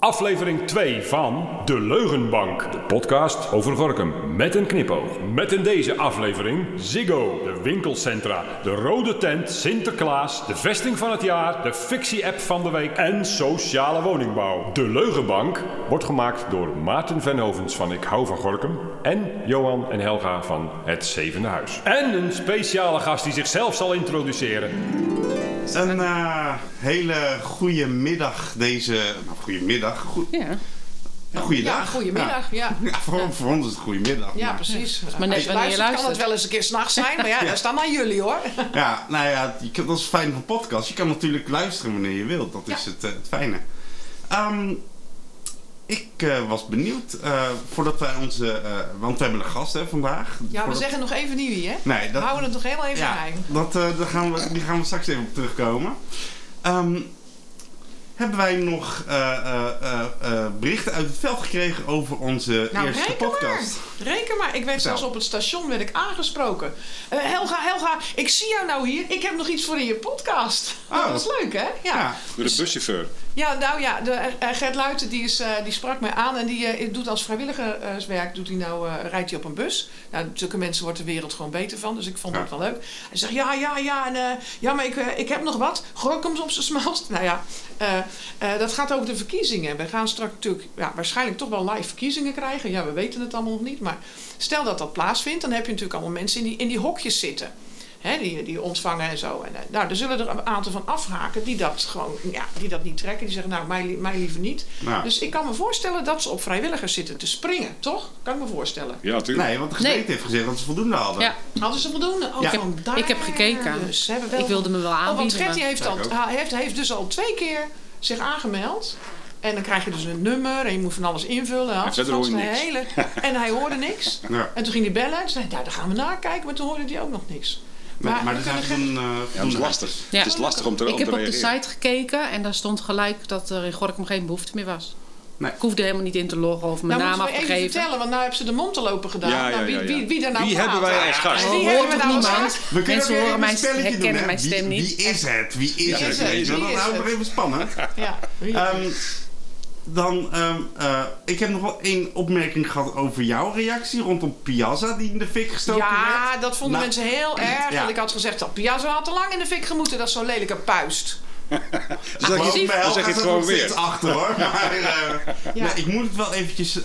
Aflevering 2 van De Leugenbank, de podcast over Gorkum met een knipoog. Met in deze aflevering Ziggo, de winkelcentra, de rode tent, Sinterklaas, de vesting van het jaar, de fictie-app van de week en sociale woningbouw. De Leugenbank wordt gemaakt door Maarten Venhovens van Ik Hou van Gorkum en Johan en Helga van Het Zevende Huis. En een speciale gast die zichzelf zal introduceren. Een eh, hele goede middag deze... Nou, goede middag. Goed, Ja, een goede Ja, dag. goedemiddag. Ja, Ja, voor, voor ons is het goede middag. ja maar- precies. maar net wanneer je luistert, kan het wel eens een keer s'nachts zijn, maar ja, dat is dan aan jullie hoor. Ja, nou ja, dat is fijn van podcast. Je kan natuurlijk luisteren wanneer je wilt. Dat is het, eh, het fijne. Ehm, ik eh, was benieuwd, eh, voordat wij onze... eh, want we hebben een gast hè, vandaag. Ja, we zeggen nog even niet wie, hè? Nee, We dat, houden het nog heel even ja, geheim. dat, daar gaan we, die gaan we straks even op terugkomen. Ehm, hebben wij nog berichten uit het veld gekregen over onze Nou, eerste podcast? maar. Reken maar. Ik werd zelfs op het station werd ik aangesproken. Eh, Helga, Helga, ik zie jou nou hier. Ik heb nog iets voor in je podcast. Oh. Dat was leuk, hè? Ja. Ja. Door de buschauffeur. Ja, nou ja, de, eh, Gert Luiten die, is, eh, die sprak mij aan en die doet als vrijwilligerswerk, doet hij nou, eh, rijdt hij op een bus. Nou, zulke mensen wordt de wereld gewoon beter van, dus ik vond Ja. dat wel leuk. Hij zegt, ja, ja, ja, en, eh, ja maar ik, ik heb nog wat. Gorkums op zijn smalst. Nou ja, eh, eh, dat gaat over de verkiezingen. We gaan straks natuurlijk ja, waarschijnlijk toch wel live verkiezingen krijgen. Ja, we weten het allemaal nog niet, maar stel dat dat plaatsvindt, dan heb je natuurlijk allemaal mensen in die, in die hokjes zitten. Hè, die, die ontvangen en zo. En, eh, nou, er zullen er een aantal van afhaken die dat gewoon ja, die dat niet trekken. Die zeggen, nou, mij, li- mij liever niet. Nou, Dus ik kan me voorstellen dat ze op vrijwilligers zitten te springen, toch? Kan ik me voorstellen. Ja, natuurlijk. nee, want de gemeente Nee. heeft gezegd dat ze voldoende hadden. ja. Hadden ze voldoende? Oh, Ja. vandaar Ik heb gekeken. Dus. Ze hebben wel ik wilde me wel Oh, want aanbieden. Gertie maar- heeft, al, heeft, heeft dus al twee keer zich aangemeld. En dan krijg je dus een nummer en je moet van alles invullen. Verder vast hoor je een niks. Hele, en hij hoorde niks. Ja. En toen ging hij bellen. En zei nou, daar gaan we nakijken. Maar toen hoorde hij ook nog niks. Maar, maar kunnen toen... eh, Ja, dat is voldoende lastig. Ja. Het is lastig om te, Ik heb op de site gekeken en daar stond gelijk dat er in Gorkum geen behoefte meer was. Nee. Ik hoefde helemaal niet in te loggen of mijn Nou, naam af te even geven. vertellen, want nou hebben ze de mond te lopen gedaan. Ja, ja, nou, wie, ja, ja. Wie, wie er nou Wie praat? hebben wij als gast? Wie hoort hebben we toch nou als niemand? gast? We kunnen Mensen horen even mijn een herkennen doen, mijn stem wie, niet. Wie is het? Wie is Wie het? is het? Wie Dat is houdt het? nog even spannend. Ja, wie- Ehm, dan, ehm, eh, ik heb nog wel één opmerking gehad over jouw reactie rondom Piazza die in de fik gestoken ja, werd. dat vonden Nou, mensen heel erg. ja. Want ik had gezegd, dat Piazza had te lang in de fik gemoeten. Dat is zo'n lelijke puist. Dan zeg Geloof je, dan zeg je het staat gewoon weer. achter hoor. Maar eh, Ja. nee, ik moet het wel eventjes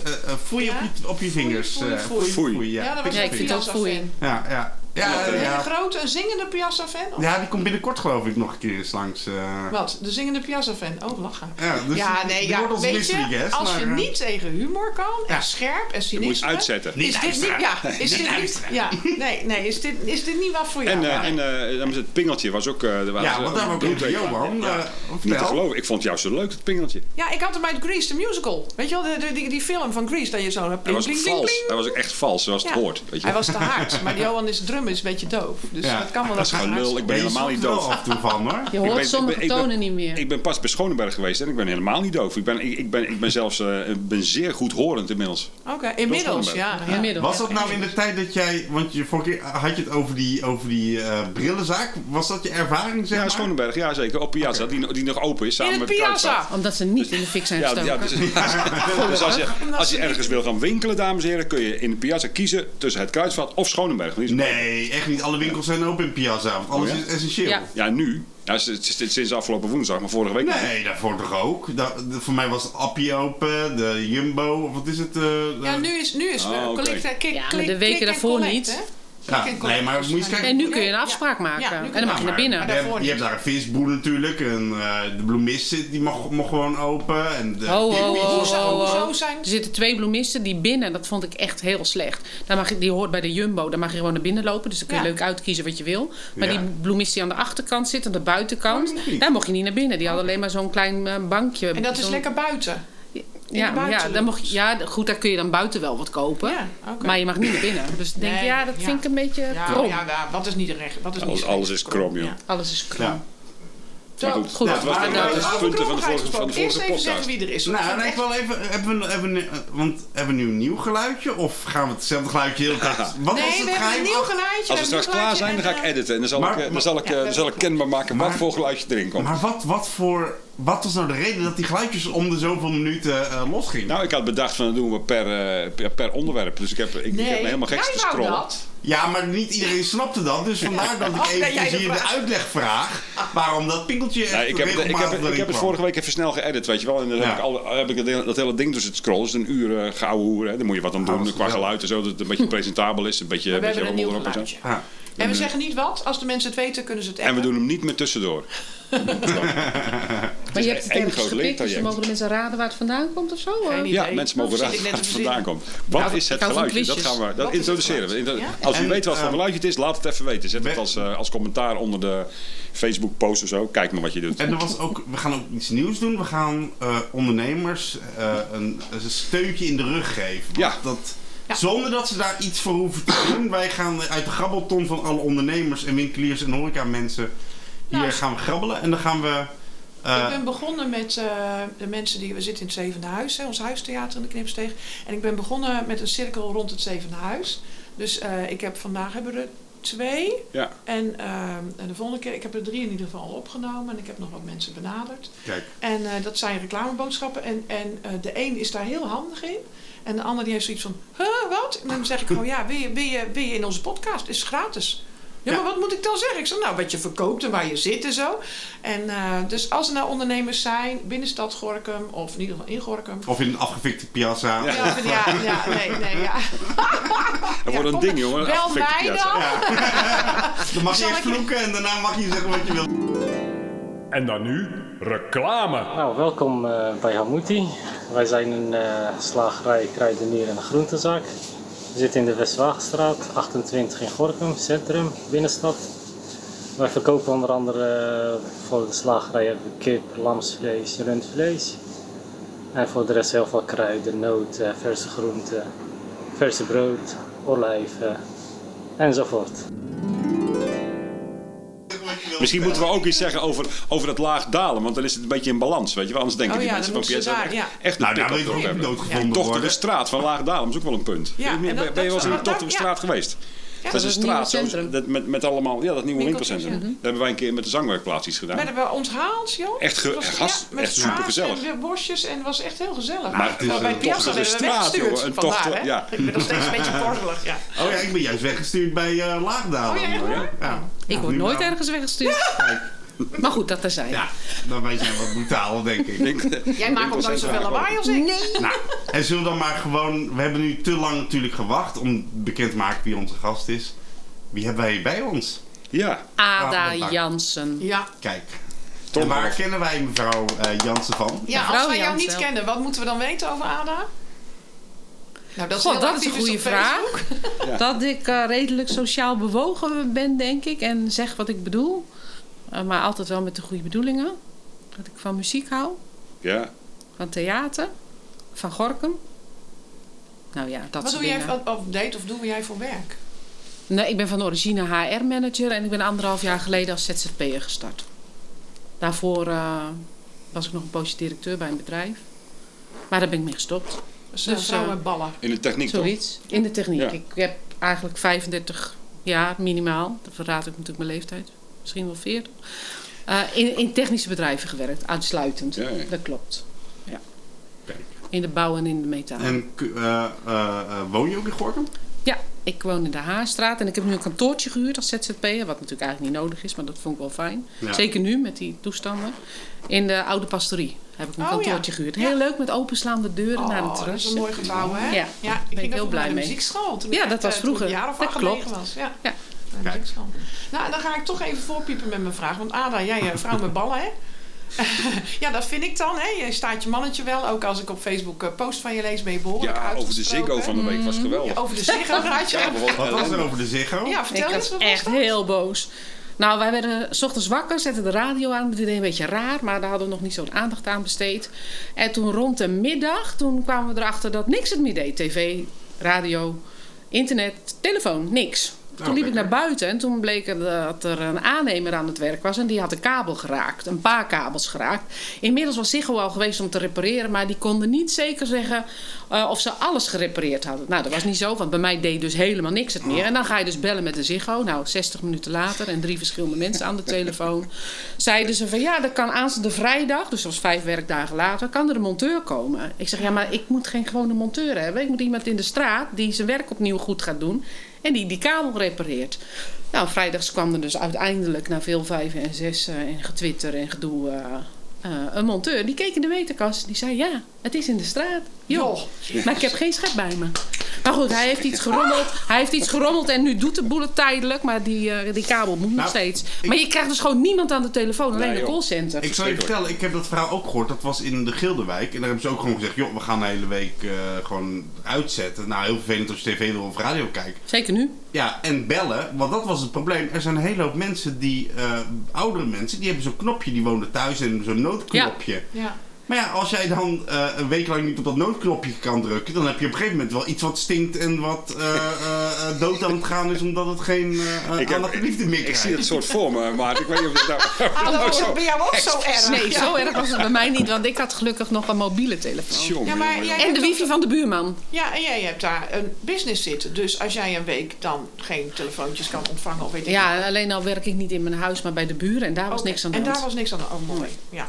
foeien Ja? op, je, op je vingers. Foei, eh, foei, foei. foei, Ja, ja. dat was Ja, ik vind het ook Piazza-fan. foei. Ja, ja. Ja, Een ja, hele grote, een zingende Piazza-fan? Of ja, die komt binnenkort geloof ik nog een keer eens langs. eh. Wat? De zingende Piazza-fan? Oh, lachen. ja, dus ja, nee, ja, wordt weet mystery je, guest, als je maar, eh, niet tegen humor kan, Ja. en scherp en Je moet cynisme... uitzetten. Niet is dit niet, ja, is Niet dit niet, ja, nee, nee, is dit, is dit niet wat voor jou? En, eh, en eh, dan is het pingeltje was ook... Ja, want daar we ook. Johan. Ja. Niet te geloven. Ik vond het juist zo leuk, het pingeltje. Ja, ik had hem uit Grease, de musical. Weet je wel, de, de- die, die film van Grease, dat je zo... Hij Bling, was bling, vals. Hij was ook echt vals, zoals het hoort. Weet je. Hij was te hard, maar Johan is is een beetje doof. Dus Ja. dat kan wel Dat is gewoon lul. Ik ben helemaal niet er wel doof. af en toe van hoor. Je Ik hoort ben- sommige ben- ik ben- tonen niet meer. Ik ben pas bij Schonenberg geweest en ik ben helemaal niet doof. Ik ben, ik, ik ben, ik ben zelfs eh, ben zeer goed horend inmiddels. Oké, inmiddels, ja. Inmiddels. Was dat nou in de tijd dat jij, want je vorige keer had je het over die, over die eh, brillenzaak, was dat je ervaring zeg Ja, maar? Schonenberg, ja zeker. Op Piazza, die, die nog open is. Samen In met Kruidvat. Piazza! Omdat ze niet in de fik zijn Ja, gestoken. ja, dus, dus als je, als je ergens wil gaan winkelen, dames en heren, kun je in de Piazza kiezen tussen het Kruidvat of Schonenberg. Die is- Nee, echt niet. Alle winkels zijn open in Piazza, want alles Oh, ja? is essentieel. Ja. Ja, nu. Ja, sinds, afgelopen woensdag, maar vorige week. niet. Nee, daarvoor toch ook? Da- de- voor mij was het Appie open, de Jumbo, of wat is het? eh, Ja, nu is, nu is Oh, oké. click, click, Ja, maar de weken daarvoor collect, niet. hè? Ja, nee, maar collect. moet je eens kijken. En nu kun je een Ja. afspraak maken. En dan mag je naar binnen. Je hebt, je niet. hebt daar een visboer natuurlijk, en eh, de bloemist zit, die mag, mag gewoon open. En de Hoezo, ho. hoezo zijn... Er zitten twee bloemisten die binnen, dat vond ik echt heel slecht. Daar mag je, die hoort bij de Jumbo, daar mag je gewoon naar binnen lopen. Dus dan kun je Ja. leuk uitkiezen wat je wil. Maar Ja. die bloemist die aan de achterkant zit, aan de buitenkant, Oh, daar mocht je niet naar binnen. Die hadden alleen maar zo'n klein eh, bankje. En dat is lekker buiten. Ja, ja, dan mocht je, ja, goed, daar kun je dan buiten wel wat kopen. Ja, oké. Maar je mag niet naar binnen. Dus denk, Nee, ja, dat ja. vind ik een beetje Ja, krom. ja, ja, wat is niet recht? Wat is Alles- niet alles is krom, joh. Ja. Alles is krom. Ja. Zo, Maar goed, Goed, dat was maar- de, punten van de vorige, van de Eerst vorige even zeggen podcast. wie er is. Nou, ik wel even, hebben we, hebben we, eh, want hebben we nu een nieuw geluidje? Of gaan we hetzelfde geluidje heel tijd? Wat Nee, het we hebben geheim? een nieuw geluidje. Als we straks klaar zijn, dan ga ik editen. En dan zal Maar- ik, eh, dan zal ik, eh, Ja, dan zal ik kenbaar maken Maar- wat voor geluidje erin komt. Maar wat, wat voor wat was nou de reden dat die geluidjes om de zoveel minuten eh losgingen? Nou, ik had bedacht van dat doen we per, eh, per, per onderwerp. Dus ik heb, ik, ik heb me helemaal gek jij te wou scrollen. dat. Ja, maar niet iedereen snapte dat. Dus vandaar dat ik Oh, nee, de hier de uitleg vraag. Waarom dat pinkeltje echt Nee, ik, heb, het- ik, heb, ik heb het vorige week even snel geëdit, weet je wel. En dan Ja. heb ik, al, heb ik dat, hele- dat hele ding tussen het scrollen. Dus een uur uh, geouwe hoer. Hè. Daar moet je wat aan Ah, doen dat is qua geluid en zo. Dat het een beetje presentabel is. Een beetje, een beetje hebben een geluidje. Ja. En we zeggen niet wat. Als de mensen het weten, kunnen ze het En we doen hem niet meer tussendoor. Maar je hebt het één ergens groot gepikt, dus mogen de mensen raden waar het vandaan komt of zo? hoor. Geen idee. Ja, mensen mogen raden waar het vandaan komt. Wat is het geluidje? Dat gaan we dat introduceren we. Als u En, weet wat voor geluidje het is, laat het even weten. Zet het als, eh, als commentaar onder de Facebook post of zo. Kijk maar wat je doet. En er was ook, we gaan ook iets nieuws doen. We gaan eh, ondernemers eh, een, een steuntje in de rug geven. Ja. Dat, Ja. Zonder dat ze daar iets voor hoeven te doen. Wij gaan uit de grabbelton van alle ondernemers en winkeliers en horeca mensen. Hier Nou, gaan we grabbelen en dan gaan we... eh, ik ben begonnen met eh, de mensen die... We zitten in het Zevende Huis, hè, ons huistheater in de Knipsteeg. En ik ben begonnen met een cirkel rond het Zevende Huis. Dus eh, ik heb vandaag hebben we er twee. Ja. En, eh, en de volgende keer, ik heb er drie in ieder geval opgenomen. En ik heb nog wat mensen benaderd. kijk, En eh, dat zijn reclameboodschappen. En, en eh, de een is daar heel handig in. En de ander die heeft zoiets van, huh, wat? En dan zeg ik gewoon, ja, wil je, wil je, wil je in onze podcast? Is gratis. Ja, Ja. maar wat moet ik dan zeggen? Ik zeg, nou, wat je verkoopt en waar je zit en zo. En eh, dus als er nou ondernemers zijn, binnen stad Gorkum, of in ieder geval in Gorkum. of in een afgefikte piazza. Ja, ja, ja, ja, nee, nee, ja. Dat wordt een ding, jongen. Bel mij piazza. dan. Dan mag je Zal eerst vloeken en daarna mag je zeggen wat je wilt. En dan nu reclame. Nou, welkom eh, bij Hamuti. Wij zijn een eh, slagerij, kruidenier en groentezaak. We zitten in de Westwagenstraat, 28 in Gorkum, centrum, binnenstad. Wij verkopen onder andere eh, voor de slagerij hebben kip, lamsvlees, rundvlees. En voor de rest heel veel kruiden, noten, verse groenten, verse brood, olijven enzovoort. Misschien moeten we ook iets zeggen over, over het laag dalen. Want dan is het een beetje in balans. Weet je wel? Anders denken Oh die ja, mensen van daar, echt, ja. echt een Nou, pik op hebben. worden? straat van Laag Dalem is ook wel een punt. Ja, ben je, en ben dat- je wel eens in de dat- Tochtige ja. straat geweest? Dat is een dat is straat zo, dat met, met allemaal, ja, dat nieuwe winkelcentrum. Daar hebben wij een keer met de zangwerkplaats iets gedaan. Maar hebben we onthaald, joh. Echt ge- was- gast- met echt kaas supergezellig. En bosjes en het was echt heel gezellig. Maar het is bij een Piazza we straat, weggestuurd. joh. Een Vandaar, tochtige- hè? ja. Ik ben nog steeds een beetje kortelig, ja. Oh ja, ik ben juist weggestuurd bij eh Laagdalen. Oh. Ik word nooit ergens weggestuurd. Maar goed, dat terzijde. Ja, dan wij zijn wat brutaal, denk ik. Jij maakt ook nooit zoveel lawaai als ik. Nee. Nou, en zullen we dan maar gewoon... We hebben nu te lang natuurlijk gewacht om bekend te maken wie onze gast is. Wie hebben wij bij ons? Ja, Ada Ah, Jansen. Ja. Kijk. En waar kennen wij mevrouw eh, Jansen van? ja, als wij jou niet kennen, wat moeten we dan weten over Ada? Nou, dat is, God, heel dat is actief een goede op vraag. Ja. Dat ik eh, redelijk sociaal bewogen ben, denk ik. En zeg wat ik bedoel. Eh, maar altijd wel met de goede bedoelingen. Dat ik van muziek hou. ja. Van theater. Van Gorkum. Nou ja, dat Wat soort doe jij, dingen. of, of deed of doe jij voor werk? Nee, ik ben van origine HR-manager. En ik ben anderhalf jaar geleden als ZZP'er gestart. Daarvoor eh, was ik nog een poosje directeur bij een bedrijf. Maar daar ben ik mee gestopt. Dus, vrouw eh, met ballen. In de techniek toch? Zoiets. In de techniek. Ja. Ik heb eigenlijk 35 jaar minimaal. Dat verraad ik natuurlijk mijn leeftijd. Misschien wel 40. Eh, in, in technische bedrijven gewerkt, uitsluitend. Ja, ja. Dat klopt. Ja. Kijk. In de bouw en in de metaal. En eh, eh, woon je ook in Gorkum? Ja, ik woon in de Haarstraat en ik heb nu een kantoortje gehuurd als ZZP'er. Wat natuurlijk eigenlijk niet nodig is, maar dat vond ik wel fijn. Ja. Zeker nu met die toestanden. In de oude pastorie heb ik een Oh, kantoortje ja. gehuurd. Ja. Heel leuk met openslaande deuren naar een Oh, dat terras. is een mooi gebouw, hè? Ja, ja ben ik ik ging heel blij de mee. muziekschool. Toen Ja, ik, dat was toen ik vroeger. een jaar of Dat klopt. was. Ja. Muziekschool. Nou, dan ga ik toch even voorpiepen met mijn vraag. Want Ada, jij eh, vrouw met ballen, hè? ja, dat vind ik dan, hè? Je staat je mannetje wel. Ook als ik op Facebook eh, post van je lees, ben je behoorlijk Ja, over de. Ziggo van de week was geweldig. Ja, over de Ziggo had je. Ja, wat was er over de Ziggo? Ja, Ik vertel eens. was wat was echt dat? heel boos. Nou, wij werden s ochtends wakker, zetten de radio aan. Dat deed een beetje raar, maar daar hadden we nog niet zo'n aandacht aan besteed. En toen rond de middag, toen kwamen we erachter dat niks het meer deed. TV, radio, internet, telefoon, niks. Toen liep ik naar buiten en toen bleek er dat er een aannemer aan het werk was. En die had een kabel geraakt. Een paar kabels geraakt. Inmiddels was Ziggo al geweest om te repareren. Maar die konden niet zeker zeggen uh, of ze alles gerepareerd hadden. Nou, dat was niet zo. Want bij mij deed dus helemaal niks het meer. En dan ga je dus bellen met de Ziggo. Nou, 60 minuten later en drie verschillende mensen aan de telefoon. Zeiden ze van ja, dat kan aanstaande vrijdag. Dus dat was vijf werkdagen later. Kan er een monteur komen? Ik zeg ja, maar ik moet geen gewone monteur hebben. Ik moet iemand in de straat die zijn werk opnieuw goed gaat doen. En die die kabel repareert. Nou, vrijdags kwam er dus uiteindelijk na veel vijven en zes en getwitter en gedoe... Uh, uh, een monteur, die keek in de meterkast. Die zei, ja, het is in de straat. Joh, maar ik heb geen schep bij me. Maar goed, hij heeft iets gerommeld. Hij heeft iets gerommeld en nu doet de boel het tijdelijk. Maar die, uh, die kabel moet nog Nou, steeds. ik- Maar je krijgt dus gewoon niemand aan de telefoon. Alleen Nee, joh. callcenter. Ik zal je vertellen, ik heb dat verhaal ook gehoord. Dat was in de Gildewijk. En daar hebben ze ook gewoon gezegd, joh, we gaan de hele week eh, gewoon uitzetten. Nou, heel vervelend als je tv wil of radio kijkt. Zeker nu. Ja, en bellen, want dat was het probleem. Er zijn een hele hoop mensen die, eh, oudere mensen, die hebben zo'n knopje, die wonen thuis en zo'n noodknopje. Ja. Maar ja, als jij dan eh, een week lang niet op dat noodknopje kan drukken, dan heb je op een gegeven moment wel iets wat stinkt en wat eh, eh, dood aan het gaan is omdat het geen uh, Ik, heb, aandacht en liefde meer ik krijgt. zie het soort voor me, maar ik weet niet of het nou... Dat was zo- bij jou ook zo erg. Nee, Ja. zo erg was het bij mij niet. Want ik had gelukkig nog een mobiele telefoon. Ja, maar En de wifi van de buurman. Ja, en jij hebt daar een business zitten. Dus als jij een week dan geen telefoontjes kan ontvangen of weet ik Ja, alleen al werk ik niet in mijn huis, maar bij de buren. En daar was niks aan de En hand. daar was niks aan de Oh, mooi. Ja.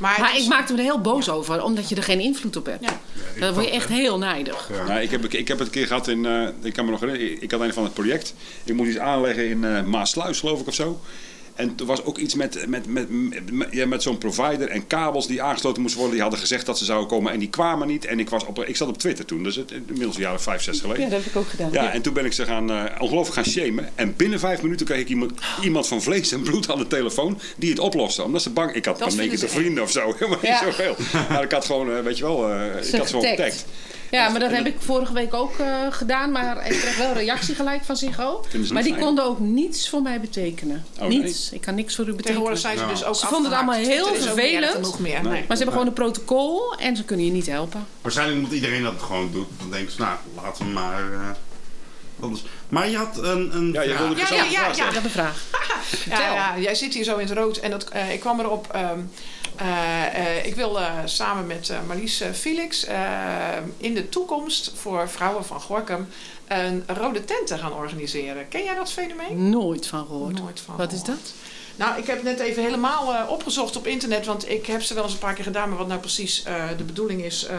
Maar, het Maar is- ik maakte me er heel boos over, omdat je er geen invloed op hebt. Ja. Dan word je echt heel nijdig. Ja. Nou, ik, heb, ik heb het een keer gehad in, eh, ik kan me nog herinneren, ik had een van het project. Ik moest iets aanleggen in eh Maasluis, geloof ik, of zo. En er was ook iets met, met, met, met, ja, met zo'n provider en kabels die aangesloten moesten worden. Die hadden gezegd dat ze zouden komen en die kwamen niet. En ik, was op, ik zat op Twitter toen, dus het, inmiddels een jaar of vijf, zes geleden. Ja, dat heb ik ook gedaan. Ja, en toen ben ik ze gaan, eh, ongelooflijk gaan shamen. En binnen vijf minuten kreeg ik iemand, iemand van vlees en bloed aan de telefoon die het oploste. Omdat ze bang... Ik had vinden ze vrienden of zo. Helemaal niet Ja. zoveel. Maar ik had gewoon, eh, weet je wel, eh, ik had ze gewoon getagd. Ja, maar dat heb ik vorige week ook eh, gedaan. Maar ik kreeg wel reactie gelijk van Ziggo. Maar die konden ook niets voor mij betekenen. Oh, nee? niets. Ik kan niks voor u betekenen. Tegenwoordig zijn ze dus ook Ze vonden het allemaal heel Twitter vervelend. meer. Nee. Nee. Maar ze hebben gewoon een protocol en ze kunnen je niet helpen. Waarschijnlijk moet iedereen dat gewoon doen. Dan denken ze, nou, laten we maar... eh, dat is... Maar je had een, een Ja, je vraag. wilde Ja, ja, ja, had een vraag. Ja, ja, jij zit hier zo in het rood. En dat, eh, ik kwam erop. eh, ik wil eh, samen met eh, Marlies eh, Felix eh, in de toekomst voor vrouwen van Gorkum een rode tenten gaan organiseren. Ken jij dat fenomeen? Nooit van gehoord. Nooit van Wat is dat? Nou, ik heb het net even helemaal eh, opgezocht op internet, want ik heb ze wel eens een paar keer gedaan, maar wat nou precies eh, de bedoeling is. eh,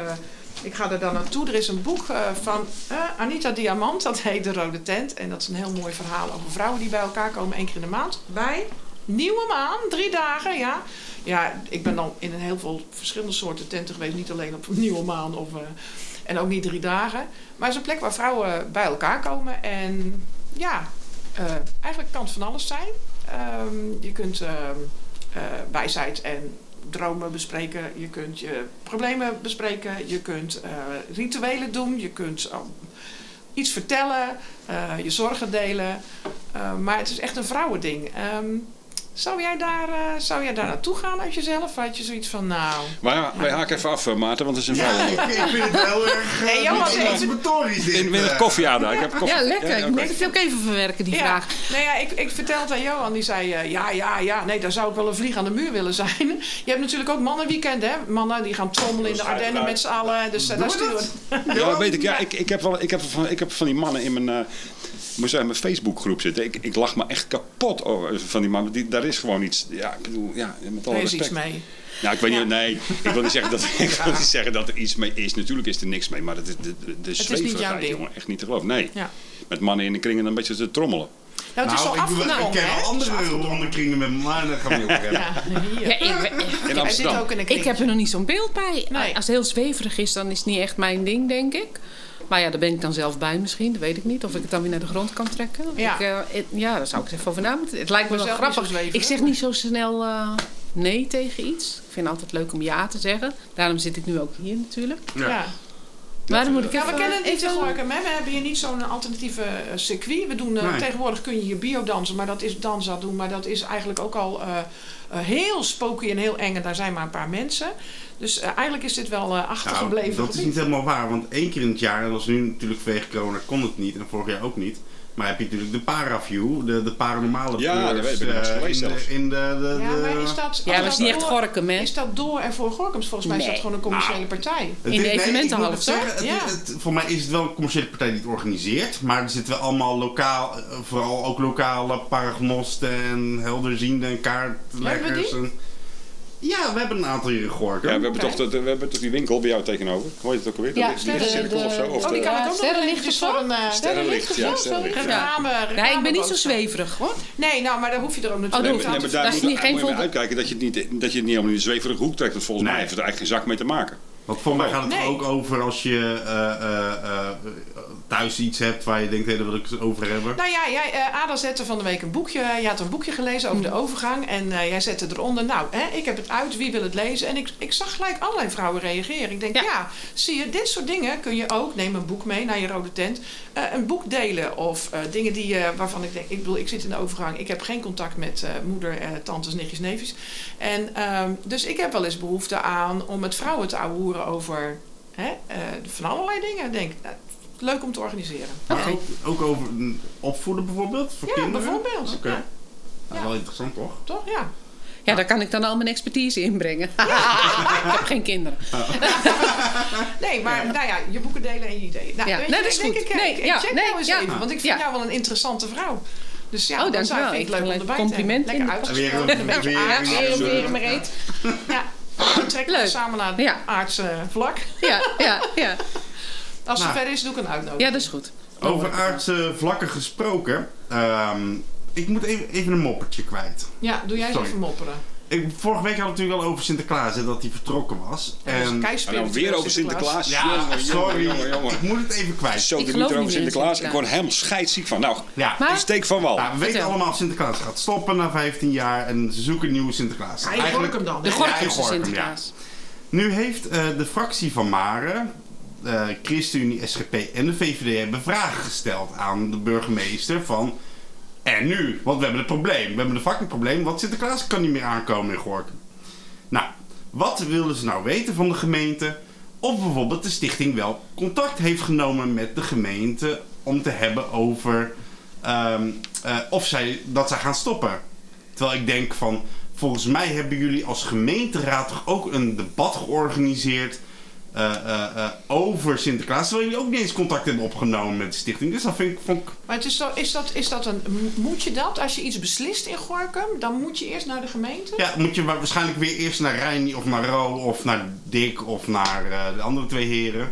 ik ga er dan naartoe. Er is een boek eh, van eh, Anita Diamant, dat heet De Rode Tent. En dat is een heel mooi verhaal over vrouwen die bij elkaar komen één keer in de maand. Bij Nieuwe Maan, drie dagen, ja. Ja, ik ben dan in een heel veel verschillende soorten tenten geweest. Niet alleen op Nieuwe Maan of, eh, en ook niet drie dagen. Maar het is een plek waar vrouwen bij elkaar komen. En ja, eh, eigenlijk kan het van alles zijn. Ehm, je kunt eh, wijsheid en dromen bespreken. Je kunt je problemen bespreken. Je kunt rituelen doen. Je kunt iets vertellen. je zorgen delen. Maar het is echt een vrouwending. Ehm, zou, jij daar, eh, zou jij daar naartoe gaan uit jezelf? Had je zoiets van, nou... Maar ja, wij haken even af, eh, Maarten, want het is een Ja, vrouw. ik, ik vind het heel erg Nee, Johan, niet even- emancipatorisch dit. In, in het eh. koffie aan, ik heb koffie. Ja, lekker. ik oké. moet het ook even verwerken, die ja, vraag. Nou ja, ik, ik vertelde het aan Johan, die zei, eh, ja, ja, ja, nee, daar zou ik wel een vlieg aan de muur willen zijn. Je hebt natuurlijk ook mannenweekenden, hè. Mannen die gaan trommelen in de Ardennen met z'n allen. Dus eh, daar sturen dat? Ja, dat weet ik. Ja, ik, ik, heb wel, ik, heb van, ik heb van die mannen in mijn, eh moet zeggen, mijn Facebookgroep zitten. Ik, ik lach me echt kapot over van die mannen. Die, daar is gewoon iets. Ja, ik bedoel, ja, met alle Er is respect. iets mee. Nou, ik weet Ja. niet, nee, ik wil niet zeggen dat, ik wil niet zeggen dat er iets mee is. Natuurlijk is er niks mee, maar dat is de, de, de niet jouw zweverigheid, ding. jongen, echt niet te geloven. Nee, Ja. met mannen in de kringen een beetje te trommelen. Nou, het is Nou, zo ik, doe- ik ken is andere ronde kringen met me, maar daar gaan we niet over hebben. Ja, hier. Ja, ik, In Hij zit Amsterdam. ook in een ik heb er nog niet zo'n beeld bij. Nee. Als het heel zweverig is, dan is het niet echt mijn ding, denk ik. Maar ja, daar ben ik dan zelf bij misschien. Dat weet ik niet. Of ik het dan weer naar de grond kan trekken. Ja. Ik, eh, het- ja daar zou ik over na moeten. Het lijkt me wel grappig. zo ik zeg niet zo snel eh, nee tegen iets. Ik vind het altijd leuk om ja te zeggen. Daarom zit ik nu ook hier natuurlijk. Ja. Maar dan moet ik Ja, even... we kennen het niet even- in Gorkum. hè. We hebben hier niet zo'n alternatieve eh, circuit. We doen, eh, Nee. Tegenwoordig kun je hier biodansen, maar dat is dansa doen. Maar dat is eigenlijk ook al heel spooky en heel eng. En daar zijn maar een paar mensen. Dus eh, eigenlijk is dit wel eh achtergebleven. Nou, dat is niet helemaal waar, want één keer in het jaar, en dat was nu natuurlijk vanwege corona, kon het niet, en vorig jaar ook niet. Maar heb je natuurlijk de Paraview, de, de paranormale Ja, dat weet ik, eh, geweest in, zelfs. de, in de, de, Ja, maar is dat... Ja, dat is dat niet echt door- Gorkum, hè? Is dat door en voor Gorkums? Volgens mij is dat gewoon een commerciële partij. Het In de evenementenhal het- voor mij is het wel een commerciële partij die het organiseert. Maar er zitten wel allemaal lokaal, eh, vooral ook lokale paragnosten en helderzienden en kaartleggers. Hebben we En, ja, we hebben een aantal hier in Gorkum. Ja, we hebben, toch, de- we hebben toch die winkel bij jou tegenover? Hoe heet het ook alweer? Ja, de, of zo? Of Oh, die de- kan ik ook nog sterrenlicht of zo? voor een... eh, Sterrenlicht, ja, of sterrenlicht. Ja. Ja, ik ben niet zo zweverig hoor. Nee, nou, maar daar hoef je er ook natuurlijk niet hoeft aan Nee, te maar daar Dat is moet, niet- geen moet je mee uitkijken dat je, het niet, dat je het niet allemaal in de zweverige hoek trekt. Want volgens mij Nee. heeft het er eigenlijk geen zak mee te maken. Want voor mij gaat het Nee. er ook over als je eh, eh, eh, thuis iets hebt waar je denkt, hé, daar wil ik het over hebben. Nou ja, jij, eh, Ada zette van de week een boekje. Je had een boekje gelezen over de overgang. En eh, jij zette eronder, nou, hè, ik heb het uit, wie wil het lezen? En ik, ik zag gelijk allerlei vrouwen reageren. Ik denk, ja. Ja. zie je, dit soort dingen kun je ook, neem een boek mee naar je rode tent. eh, een boek delen of eh, dingen die, waarvan ik denk, ik bedoel, ik zit in de overgang. Ik heb geen contact met eh, moeder, eh, tantes, nichtjes, neefjes. En ehm, dus ik heb wel eens behoefte aan om met vrouwen te ouwehoeren over hè, eh, van allerlei dingen. Denk, nou, leuk om te organiseren. Maar ook, ook over opvoeden bijvoorbeeld, voor Ja, kinderen? bijvoorbeeld. Oké. Ja. Nou, wel interessant toch? Toch? Ja. Ja, daar kan ik dan al mijn expertise inbrengen. ik heb geen kinderen. Nee, maar nou ja, je boeken delen en je ideeën. Nou, Ja, weet nee, dat is ik denk, goed. Ik, ik, Nee, ik ja, check nee, jou eens ja. even, want ik vind Ja. jou wel een interessante vrouw. Dus ja, Oh, dan dankjewel. zou- vind ik leuk om erbij te compliment. Lekker Weer uitgesproken, een- een weer een-. Ja, weer, weer maar eet. Ja, dan trekken we Leuk. samen naar het Ja. aardse vlak. Ja, ja, ja. Als het zover is, doe ik een uitnodiging. ja, dat is goed. Over aardse vlakken gesproken. ehm, ik moet even, even een moppertje kwijt. Ja, doe jij eens even mopperen. Ik, vorige week hadden we het natuurlijk al over Sinterklaas, hè, dat hij vertrokken was. Ja, En, En keispiritueel dan weer over Sinterklaas. ja, Jongen, sorry, Jongen, jongen, jongen. ik moet het even kwijt. Zo Ik de geloof over niet meer in Sinterklaas. Ik Sinterklaas. word helemaal scheidsziek van. Nou, Ja, Maar- steek van wal. nou, we weten allemaal Sinterklaas gaat stoppen na 15 jaar en ze zoeken een nieuwe Sinterklaas. Ja, je Gorkum dan, De? Ja, Gorkum, Sinterklaas. Nu heeft eh, de fractie van Maren, eh ChristenUnie, SGP en de VVD hebben vragen gesteld aan de burgemeester van... En nu? Want we hebben het probleem. We hebben een fucking probleem, want Sinterklaas kan niet meer aankomen in Gorkum. Nou, wat willen ze nou weten van de gemeente? Of bijvoorbeeld de stichting wel contact heeft genomen met de gemeente om te hebben over ehm, eh, of zij, dat zij gaan stoppen. Terwijl ik denk van, volgens mij hebben jullie als gemeenteraad toch ook een debat georganiseerd eh, eh, eh, over Sinterklaas. Terwijl jullie ook niet eens contact hebben opgenomen met de stichting. Dus dat vind ik, vond ik Maar het is, zo, is, dat, is dat een... Moet je dat, als je iets beslist in Gorkum, dan moet je eerst naar de gemeente? Ja, moet je wa- waarschijnlijk weer eerst naar Reini of naar Ro of naar Dick of naar eh, de andere twee heren.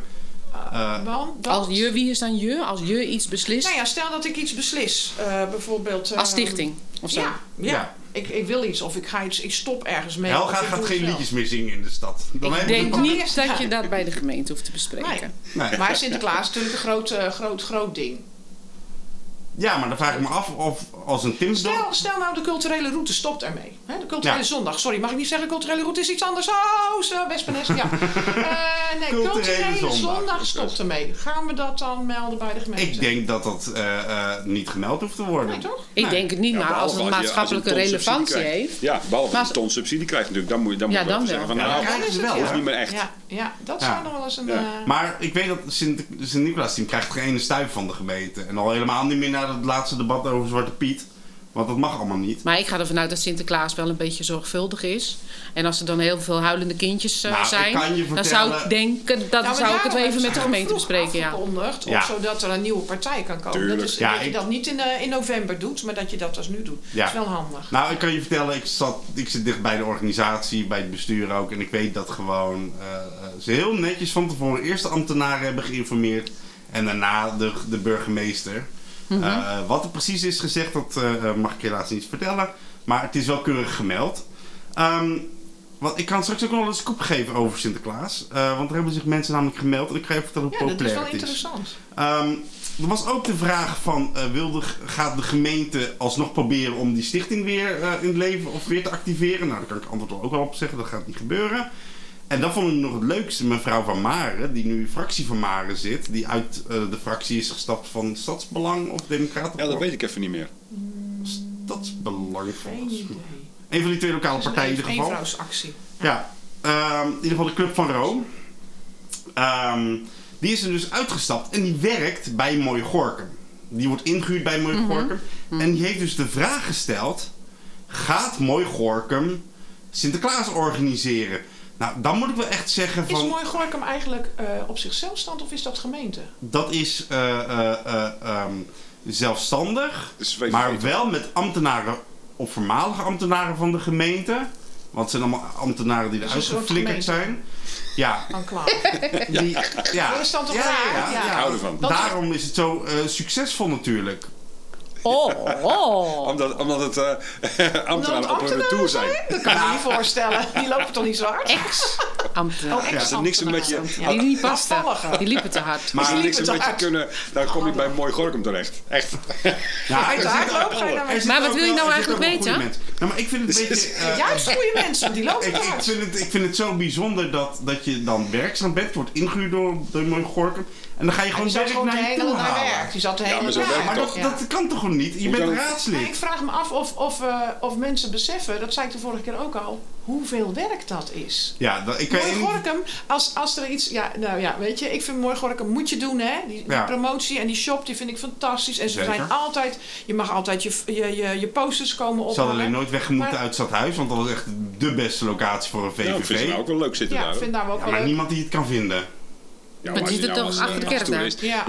Eh, Want dat- Als je, wie is dan je? Als je iets beslist? Nou ja, stel dat ik iets beslis. eh, bijvoorbeeld... Als stichting of zo? Ja, ja. Ja. Ik, ik wil iets of ik ga iets, ik stop ergens mee. Helga gaat geen liedjes meer zingen in de stad. Dan Ik denk niet dat je dat bij de gemeente hoeft te bespreken. Nee. Nee. Maar Sinterklaas is natuurlijk een groot, eh, groot, groot ding. Ja, maar dan vraag ik me af of als een Tim Stel, stel nou de culturele route stopt ermee. Hè, de culturele Ja. zondag. Sorry, mag ik niet zeggen culturele route is iets anders? Oh, zo, Wespennest. Ja. Eh, nee, Culturele culturele, zondag. zondag. stopt ermee. Gaan we dat dan melden bij de gemeente? Ik denk dat dat eh, eh, niet gemeld hoeft te worden. Nee, toch? Ik Nee. denk het niet, Ja, maar als het als maatschappelijke een relevantie krijgt. heeft. Ja, behalve Maar als je een ton subsidie krijgt natuurlijk. Dan moet je, dan Ja, moet je dan wel van Ja, nou, dan krijgen ze het, wel, ja. hè? niet meer echt. Ja, ja dat Ja. zou nog wel eens een... Ja. eh, Maar ik weet dat Sint-Nicolaas-team krijgt geen ene stuif van de gemeente. En al helemaal niet meer naar het laatste debat over Zwarte Piet. Want dat mag allemaal niet. Maar ik ga ervan uit dat Sinterklaas wel een beetje zorgvuldig is. En als er dan heel veel huilende kindjes eh, Nou, ik zijn, kan je dan zou ik denken, dat Nou, zou ik het even met de gemeente vroeg bespreken. Ja. Ja. Of zodat er een nieuwe partij kan komen. Tuurlijk. Dat, is, Ja, dat je ik- dat niet in, eh, in november doet, maar dat je dat als nu doet. Ja. Dat is wel handig. Nou, ik kan je vertellen, ik, zat, ik zit dicht bij de organisatie, bij het bestuur ook. En ik weet dat gewoon eh, eh, ze heel netjes van tevoren eerst de ambtenaren hebben geïnformeerd. En daarna de, de burgemeester. Eh, wat er precies is gezegd, dat eh, mag ik helaas niet vertellen. Maar het is wel keurig gemeld. Wat, ik kan straks ook nog wel een scoop geven over Sinterklaas. Eh, want er hebben zich mensen namelijk gemeld. En ik ga even vertellen hoe Ja, dat is populair wel het is. interessant. Ehm, er was ook de vraag van, eh, wil de, gaat de gemeente alsnog proberen om die stichting weer in het leven of weer te activeren? Nou, daar kan ik antwoord ook wel op zeggen, dat gaat niet gebeuren. En dat vond ik nog het leukste, mevrouw Van Maren, die nu fractie van Maren zit, die uit eh, de fractie is gestapt van Stadsbelang of Democraten. Ja, dat weet ik even niet meer. Stadsbelang volgens mij. Een van die twee lokale partijen in ieder geval. eenvrouwsactie. Ja, ehm, in ieder geval de Club van Rome. Ehm, die is er dus uitgestapt en die werkt bij Mooi Gorkum. die wordt ingehuurd bij Mooi Gorkum. En die heeft dus de vraag gesteld: gaat Mooi Gorkum Sinterklaas organiseren? Nou, dan moet ik wel echt zeggen Is van Mooi Gorkum eigenlijk eh, op zichzelf stand of is dat gemeente? dat is eh, eh, eh, ehm, zelfstandig, Dus maar wel met ambtenaren of voormalige ambtenaren van de gemeente. Want het zijn allemaal ambtenaren die eruit geflikkerd zijn. Ja, Enclave. die, ja. Is ja, ja, Ja. ja. Ik hou ervan. Dat- Daarom is het zo eh, succesvol natuurlijk. Oh, oh. Omdat, omdat het eh ambtenaren op hun retour zijn. Dat kan me niet voorstellen. Die lopen toch niet zo hard? Ex-ambtenaar. Oh, er niks een beetje, Ja, die niet pasten. Die liepen te hard. Maar- die niks beetje hard. kunnen, dan kom je bij Mooi Gorkum terecht. Echt. Ja, je er hard ook- lopen, ga je zit Maar wat wil je nou eigenlijk weten? Nou, maar ik vind het een beetje... eh, Juist goede mensen, die lopen ik, te ik, hard. vind het, ik vind het zo bijzonder dat, dat je dan werkzaam bent, wordt ingehuurd door, door Mooi Gorkum. En dan ga je gewoon de naar je hele toe halen. werk. Die zat de Ja, hele maar werkt Maar dat, dat kan toch gewoon niet? Je bent kan- Maar raadslid. ik vraag me af of, of, eh, of mensen beseffen, dat zei ik de vorige keer ook al, hoeveel werk dat is. Ja, dat, ik je niet- Gorkum, als, als er iets... Ja, nou ja, weet je, ik vind Mooi Gorkum moet je doen, hè. Die, die Ja. promotie en die shop, die vind ik fantastisch. En ze Zeker. zijn altijd... Je mag altijd je, je, je, je posters komen Ze hadden alleen nooit weggemoeten Maar- uit het stadhuis, want dat was echt de beste locatie voor een Ja, ik vind VVV. ze nou ook wel leuk zitten Ja, daar. hoor. vind daar ook Ja, wel maar leuk. niemand die het kan vinden. Ja, Maar die zitten nou toch als, achter de eh, kerk daar? Ja,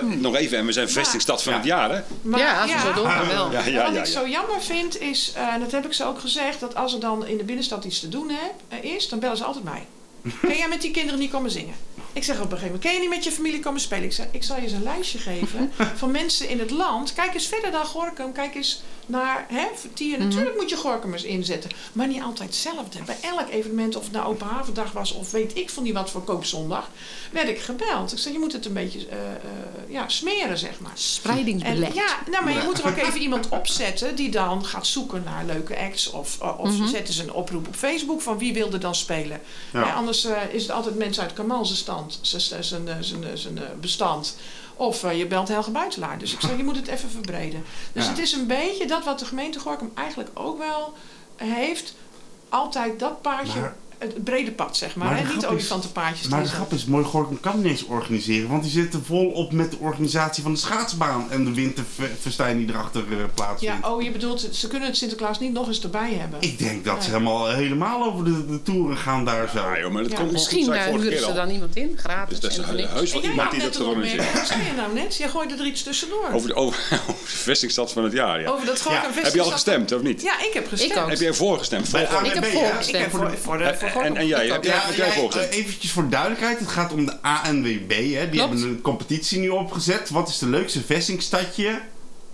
De-. Nog even, en we zijn vestingstad van Ja. het jaar, hè? Maar, Ja, als we zo doorgaan wel. Ja, ja, Wat ja. ik zo jammer vind is, eh, en dat heb ik ze ook gezegd, dat als er dan in de binnenstad iets te doen heb, is, dan bellen ze altijd mij. Kun jij met die kinderen niet komen zingen? Ik zeg op een gegeven moment, kun je niet met je familie komen spelen? Ik zeg, ik zal je eens een lijstje geven van mensen in het land. Kijk eens verder dan Gorkum. Kijk eens naar hè, Vertier. Natuurlijk moet je Gorkumers inzetten. Maar niet altijd hetzelfde. Bij elk evenement, of het nou Open Havendag was... of weet ik van die wat voor koopzondag... werd ik gebeld. Ik zeg, je moet het een beetje eh, eh, ja, smeren, zeg maar. En, Spreidingsbeleid. ja, nou, maar je moet er ook even iemand opzetten die dan gaat zoeken naar leuke acts. Of, uh, of zetten ze een oproep op Facebook van wie wilde dan spelen. Ja. Anders eh, is het altijd mensen uit Kamal zijn stand, zijn- zijn- zijn zijn, zijn, bestand. Of eh, je belt Helge Buitelaar. Dus ik zeg, je moet het even verbreden. Dus Ja. het is een beetje dat wat de gemeente Gorkum eigenlijk ook wel heeft. Altijd dat paardje, Maar- het brede pad zeg maar. Maar Niet olifantenpaardjes. Maar de grap is, Mooi Gorkum kan niet eens organiseren, want die zitten volop met de organisatie van de schaatsbaan en de winterfestijn die erachter eh, Ja, plaatsvindt. oh, je bedoelt, ze kunnen het Sinterklaas niet nog eens erbij hebben. Ik denk dat ze helemaal helemaal over de, de toeren gaan daar zo. Ja, joh, maar dat Ja, komt Misschien eh, huren keer ze dan iemand in, gratis. Dus dat is niks. heus wel iemand die dat organiseert. Wat zei je nou net? Jij gooide er iets tussendoor. Over de, over, over de vestingstad van het jaar, ja. Over dat Gorkum Ja. Festival. Heb je al gestemd, of niet? Ja, ik heb gestemd. Ik. Heb jij voorgestemd? Ik heb voorgestemd. Ik heb voor, voor de En, en jij, heb jij, jij eh, eventjes voor duidelijkheid, het gaat om de ANWB. Hè. Die hebben een competitie nu opgezet. Wat is de leukste vestingstadje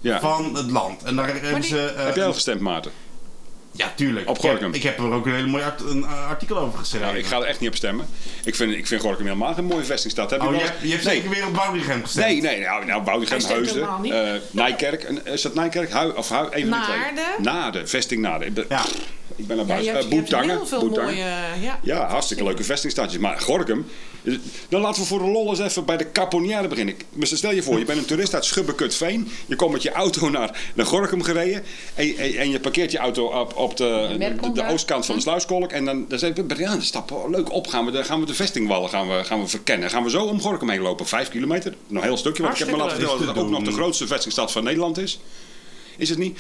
Ja. van het land? En daar hebben die- ze... eh, Heb jij al gestemd, Maarten? Ja, tuurlijk. Op Ik Gorkum? Ik heb er ook een hele mooi art- een eh, artikel over geschreven. Nou, ik ga er echt niet op stemmen. Ik vind, ik vind Gorkum helemaal geen mooie vestingstad. Heb je Oh, je, hebt- je hebt nee, zeker weer op Woudrichem gestemd. nee, nee, nou, nou Boudichem, Heusden, eh, Nijkerk. Is dat Nijkerk? Hui, of Hui, even. Naarden. Naarden, vesting Naarden. Ja. Ik ben naar Ja, je buiten. hebt, Eh, je hebt Boetangen, heel veel Boetangen. mooie... Ja, Ja, hartstikke leuke vestingstadjes. Maar Gorkum, eh, dan laten we voor de lol eens even bij de Caponière beginnen. Maar Stel je voor, je bent een toerist uit Schubbekutveen. Je komt met je auto naar, naar Gorkum gereden. En, en, en je parkeert je auto op, op de, de, oostkant van de sluiskolk. En dan, dan zeg ik, ja, stappen leuk op. Gaan we de, gaan we de vestingwallen gaan we, gaan we verkennen. Gaan we zo om Gorkum heen lopen. Vijf kilometer, nog een heel stukje. Want ik heb me laten vertellen dat het ook nog de grootste vestingstad van Nederland is. Is het niet?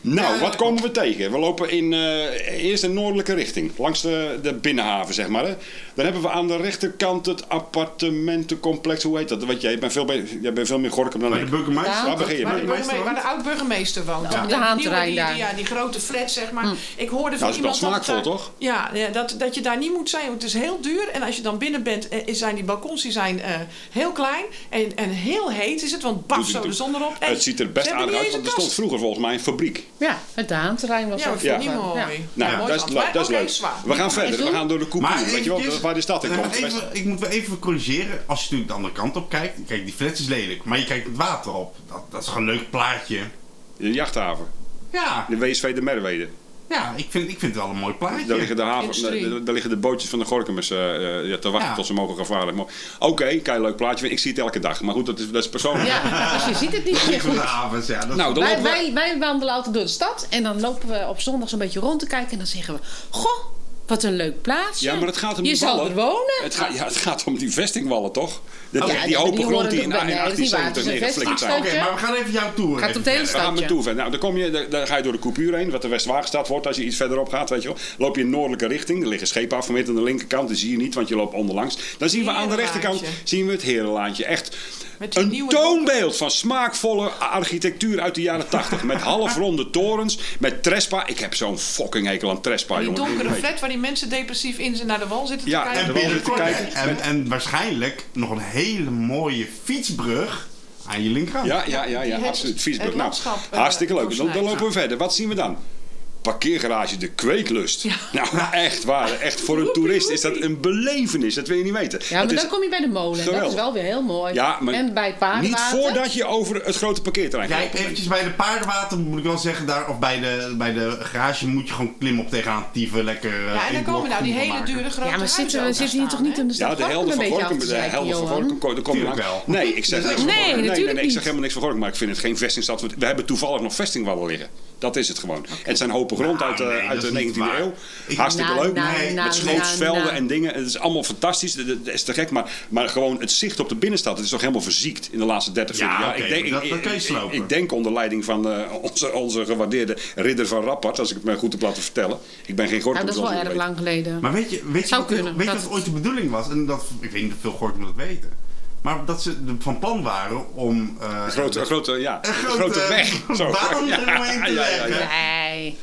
Nou, wat komen we tegen? We lopen in eh, eerst een noordelijke richting, langs de, de binnenhaven, zeg maar. Hè. Dan hebben we aan de rechterkant het appartementencomplex. Hoe heet dat? Weet jij, je bent veel, jij bent veel meer Gorkum dan de ik. burgemeester. Ja. Waar begin je Waar de, mee? burgemeester, waar de oud-burgemeester woont. Ja. Die De die- daar. die- Ja, die grote flat, zeg maar. Ik hoorde van Nou, dat is wel iemand... smaakvol, toch? Ja, ja, dat, dat je daar niet moet zijn. Want het is heel duur. En als je dan binnen bent, eh, zijn die balkons die zijn, eh, heel klein. En, en heel heet is het, want baf zo de zon erop. En Het ziet er best aardig uit, want er stond vroeger volgens mij een fabriek. Ja, het Daanterrein was Ja, ook niet mooi. Ja. Nou, mooi dat is, dat is leuk. zwaar. We gaan verder, we gaan door de. Maar Weet je wel, waar de stad in komt. Even, ik moet wel even corrigeren. Als je natuurlijk de andere kant op kijkt. Kijk, die flat is lelijk. Maar je kijkt het water op. Dat, dat is gewoon een leuk plaatje. De jachthaven, Ja, de WSV de Merwede. Ja ik, vind, ik vind het wel een mooi plaatje. Daar liggen de, haven, daar, daar liggen de bootjes van de Gorkumers eh, eh, ja, te wachten Ja. tot ze mogen gaan varen. Maar- Oké, kijk, leuk plaatje. Ik zie het elke dag. Maar goed, dat is, dat is persoonlijk. Ja, dus je ziet het niet meer Liggen de goed. havens, ja. Dat Nou, dan Wij, wij, wij wandelen altijd door de stad en dan lopen we op zondag zo'n beetje rond te kijken en dan zeggen we: Goh, Wat een leuk plaatsje. Ja, maar het gaat om Je die zal wallen. er wonen. Het gaat, ja, het gaat om die vestingwallen, toch? Die, Oh, die, ja, die open die grond die in, er- in nee, dat is niet waar. 1870 Het is een neergeflikkerd zijn. Oké, maar we gaan even jouw tour. Gaat op het hele. We gaan met. Nou, dan, kom je, dan, dan ga je door de Coupuur heen, wat de Westwagenstad wordt als je iets verderop gaat, weet je wel. Loop je in noordelijke richting, er liggen schepen afgemeten aan de linkerkant, die zie je niet, want je loopt onderlangs. Dan zien we aan de rechterkant zien we het Herenlaantje. Echt Met die een toonbeeld van smaakvolle architectuur uit de jaren 80. Met halfronde torens, met Trespa. Ik heb zo'n fucking hekel aan Trespa, Die jongen. donkere Ik weet- flat waar die mensen depressief in zijn naar de wal zitten Ja, te en kijken. En binnenkort, en, en waarschijnlijk nog een hele mooie fietsbrug aan je linkerhand. Ja, ja, ja, ja absoluut. Fietsbrug. het Nou, eh, hartstikke leuk. Dan, lopen we verder. Wat zien we dan? Parkeergarage De Kweeklust. Nou, echt waar. Echt voor een toerist is dat een belevenis. Dat wil je niet weten. Ja, maar is- dan kom je bij de molen. Dat is wel weer heel mooi. Ja, maar en bij het niet paardenwater. voordat je over het grote parkeerterrein gaat. lopen. eventjes bij de paardenwater moet ik wel zeggen, daar, of bij de, bij de garage moet je gewoon klimmen op tegenaan tieven, lekker eh, Ja, en dan komen nou die hele maken. dure grote Ja, maar zitten we zitten hier toch niet in de Ja, stad de Gorkum helden een van Gorkum, de helden van Johan? Gorkum, daar kom je. Nee, ik zeg Nee, niks van ik zeg helemaal niks van Gorkum, maar ik vind het geen vestingstad. We hebben toevallig nog vestingwallen liggen. Dat is het gewoon. Het zijn hopen grond uit, de- nee, uit de is niet 19e waar. eeuw. Ik- Hartstikke Nou, leuk. nou, Nee, nou, met schootsvelden nou, en dingen. Het is allemaal fantastisch. Dat- Dat is te gek. Maar, maar gewoon het zicht op de binnenstad. Het is toch helemaal verziekt in de laatste 30, Ja, 40 jaar. ik, denk, dat- ik, dat denk onder leiding van eh, onze, onze gewaardeerde ridder van Rappert. Als ik het mij goed heb laten vertellen. Ik ben geen Nou, Gorkum. dat is wel erg weet. lang geleden. Maar weet je, weet je, Zou wat, kunnen, weet je dat- wat ooit de bedoeling was? En dat, ik weet niet of veel Gorkum dat weten. Maar dat ze van plan waren om... eh, Een grote, een grote, ja, een een grote, weg. Zo. baan Ja, eromheen te ja, ja, leggen. ja.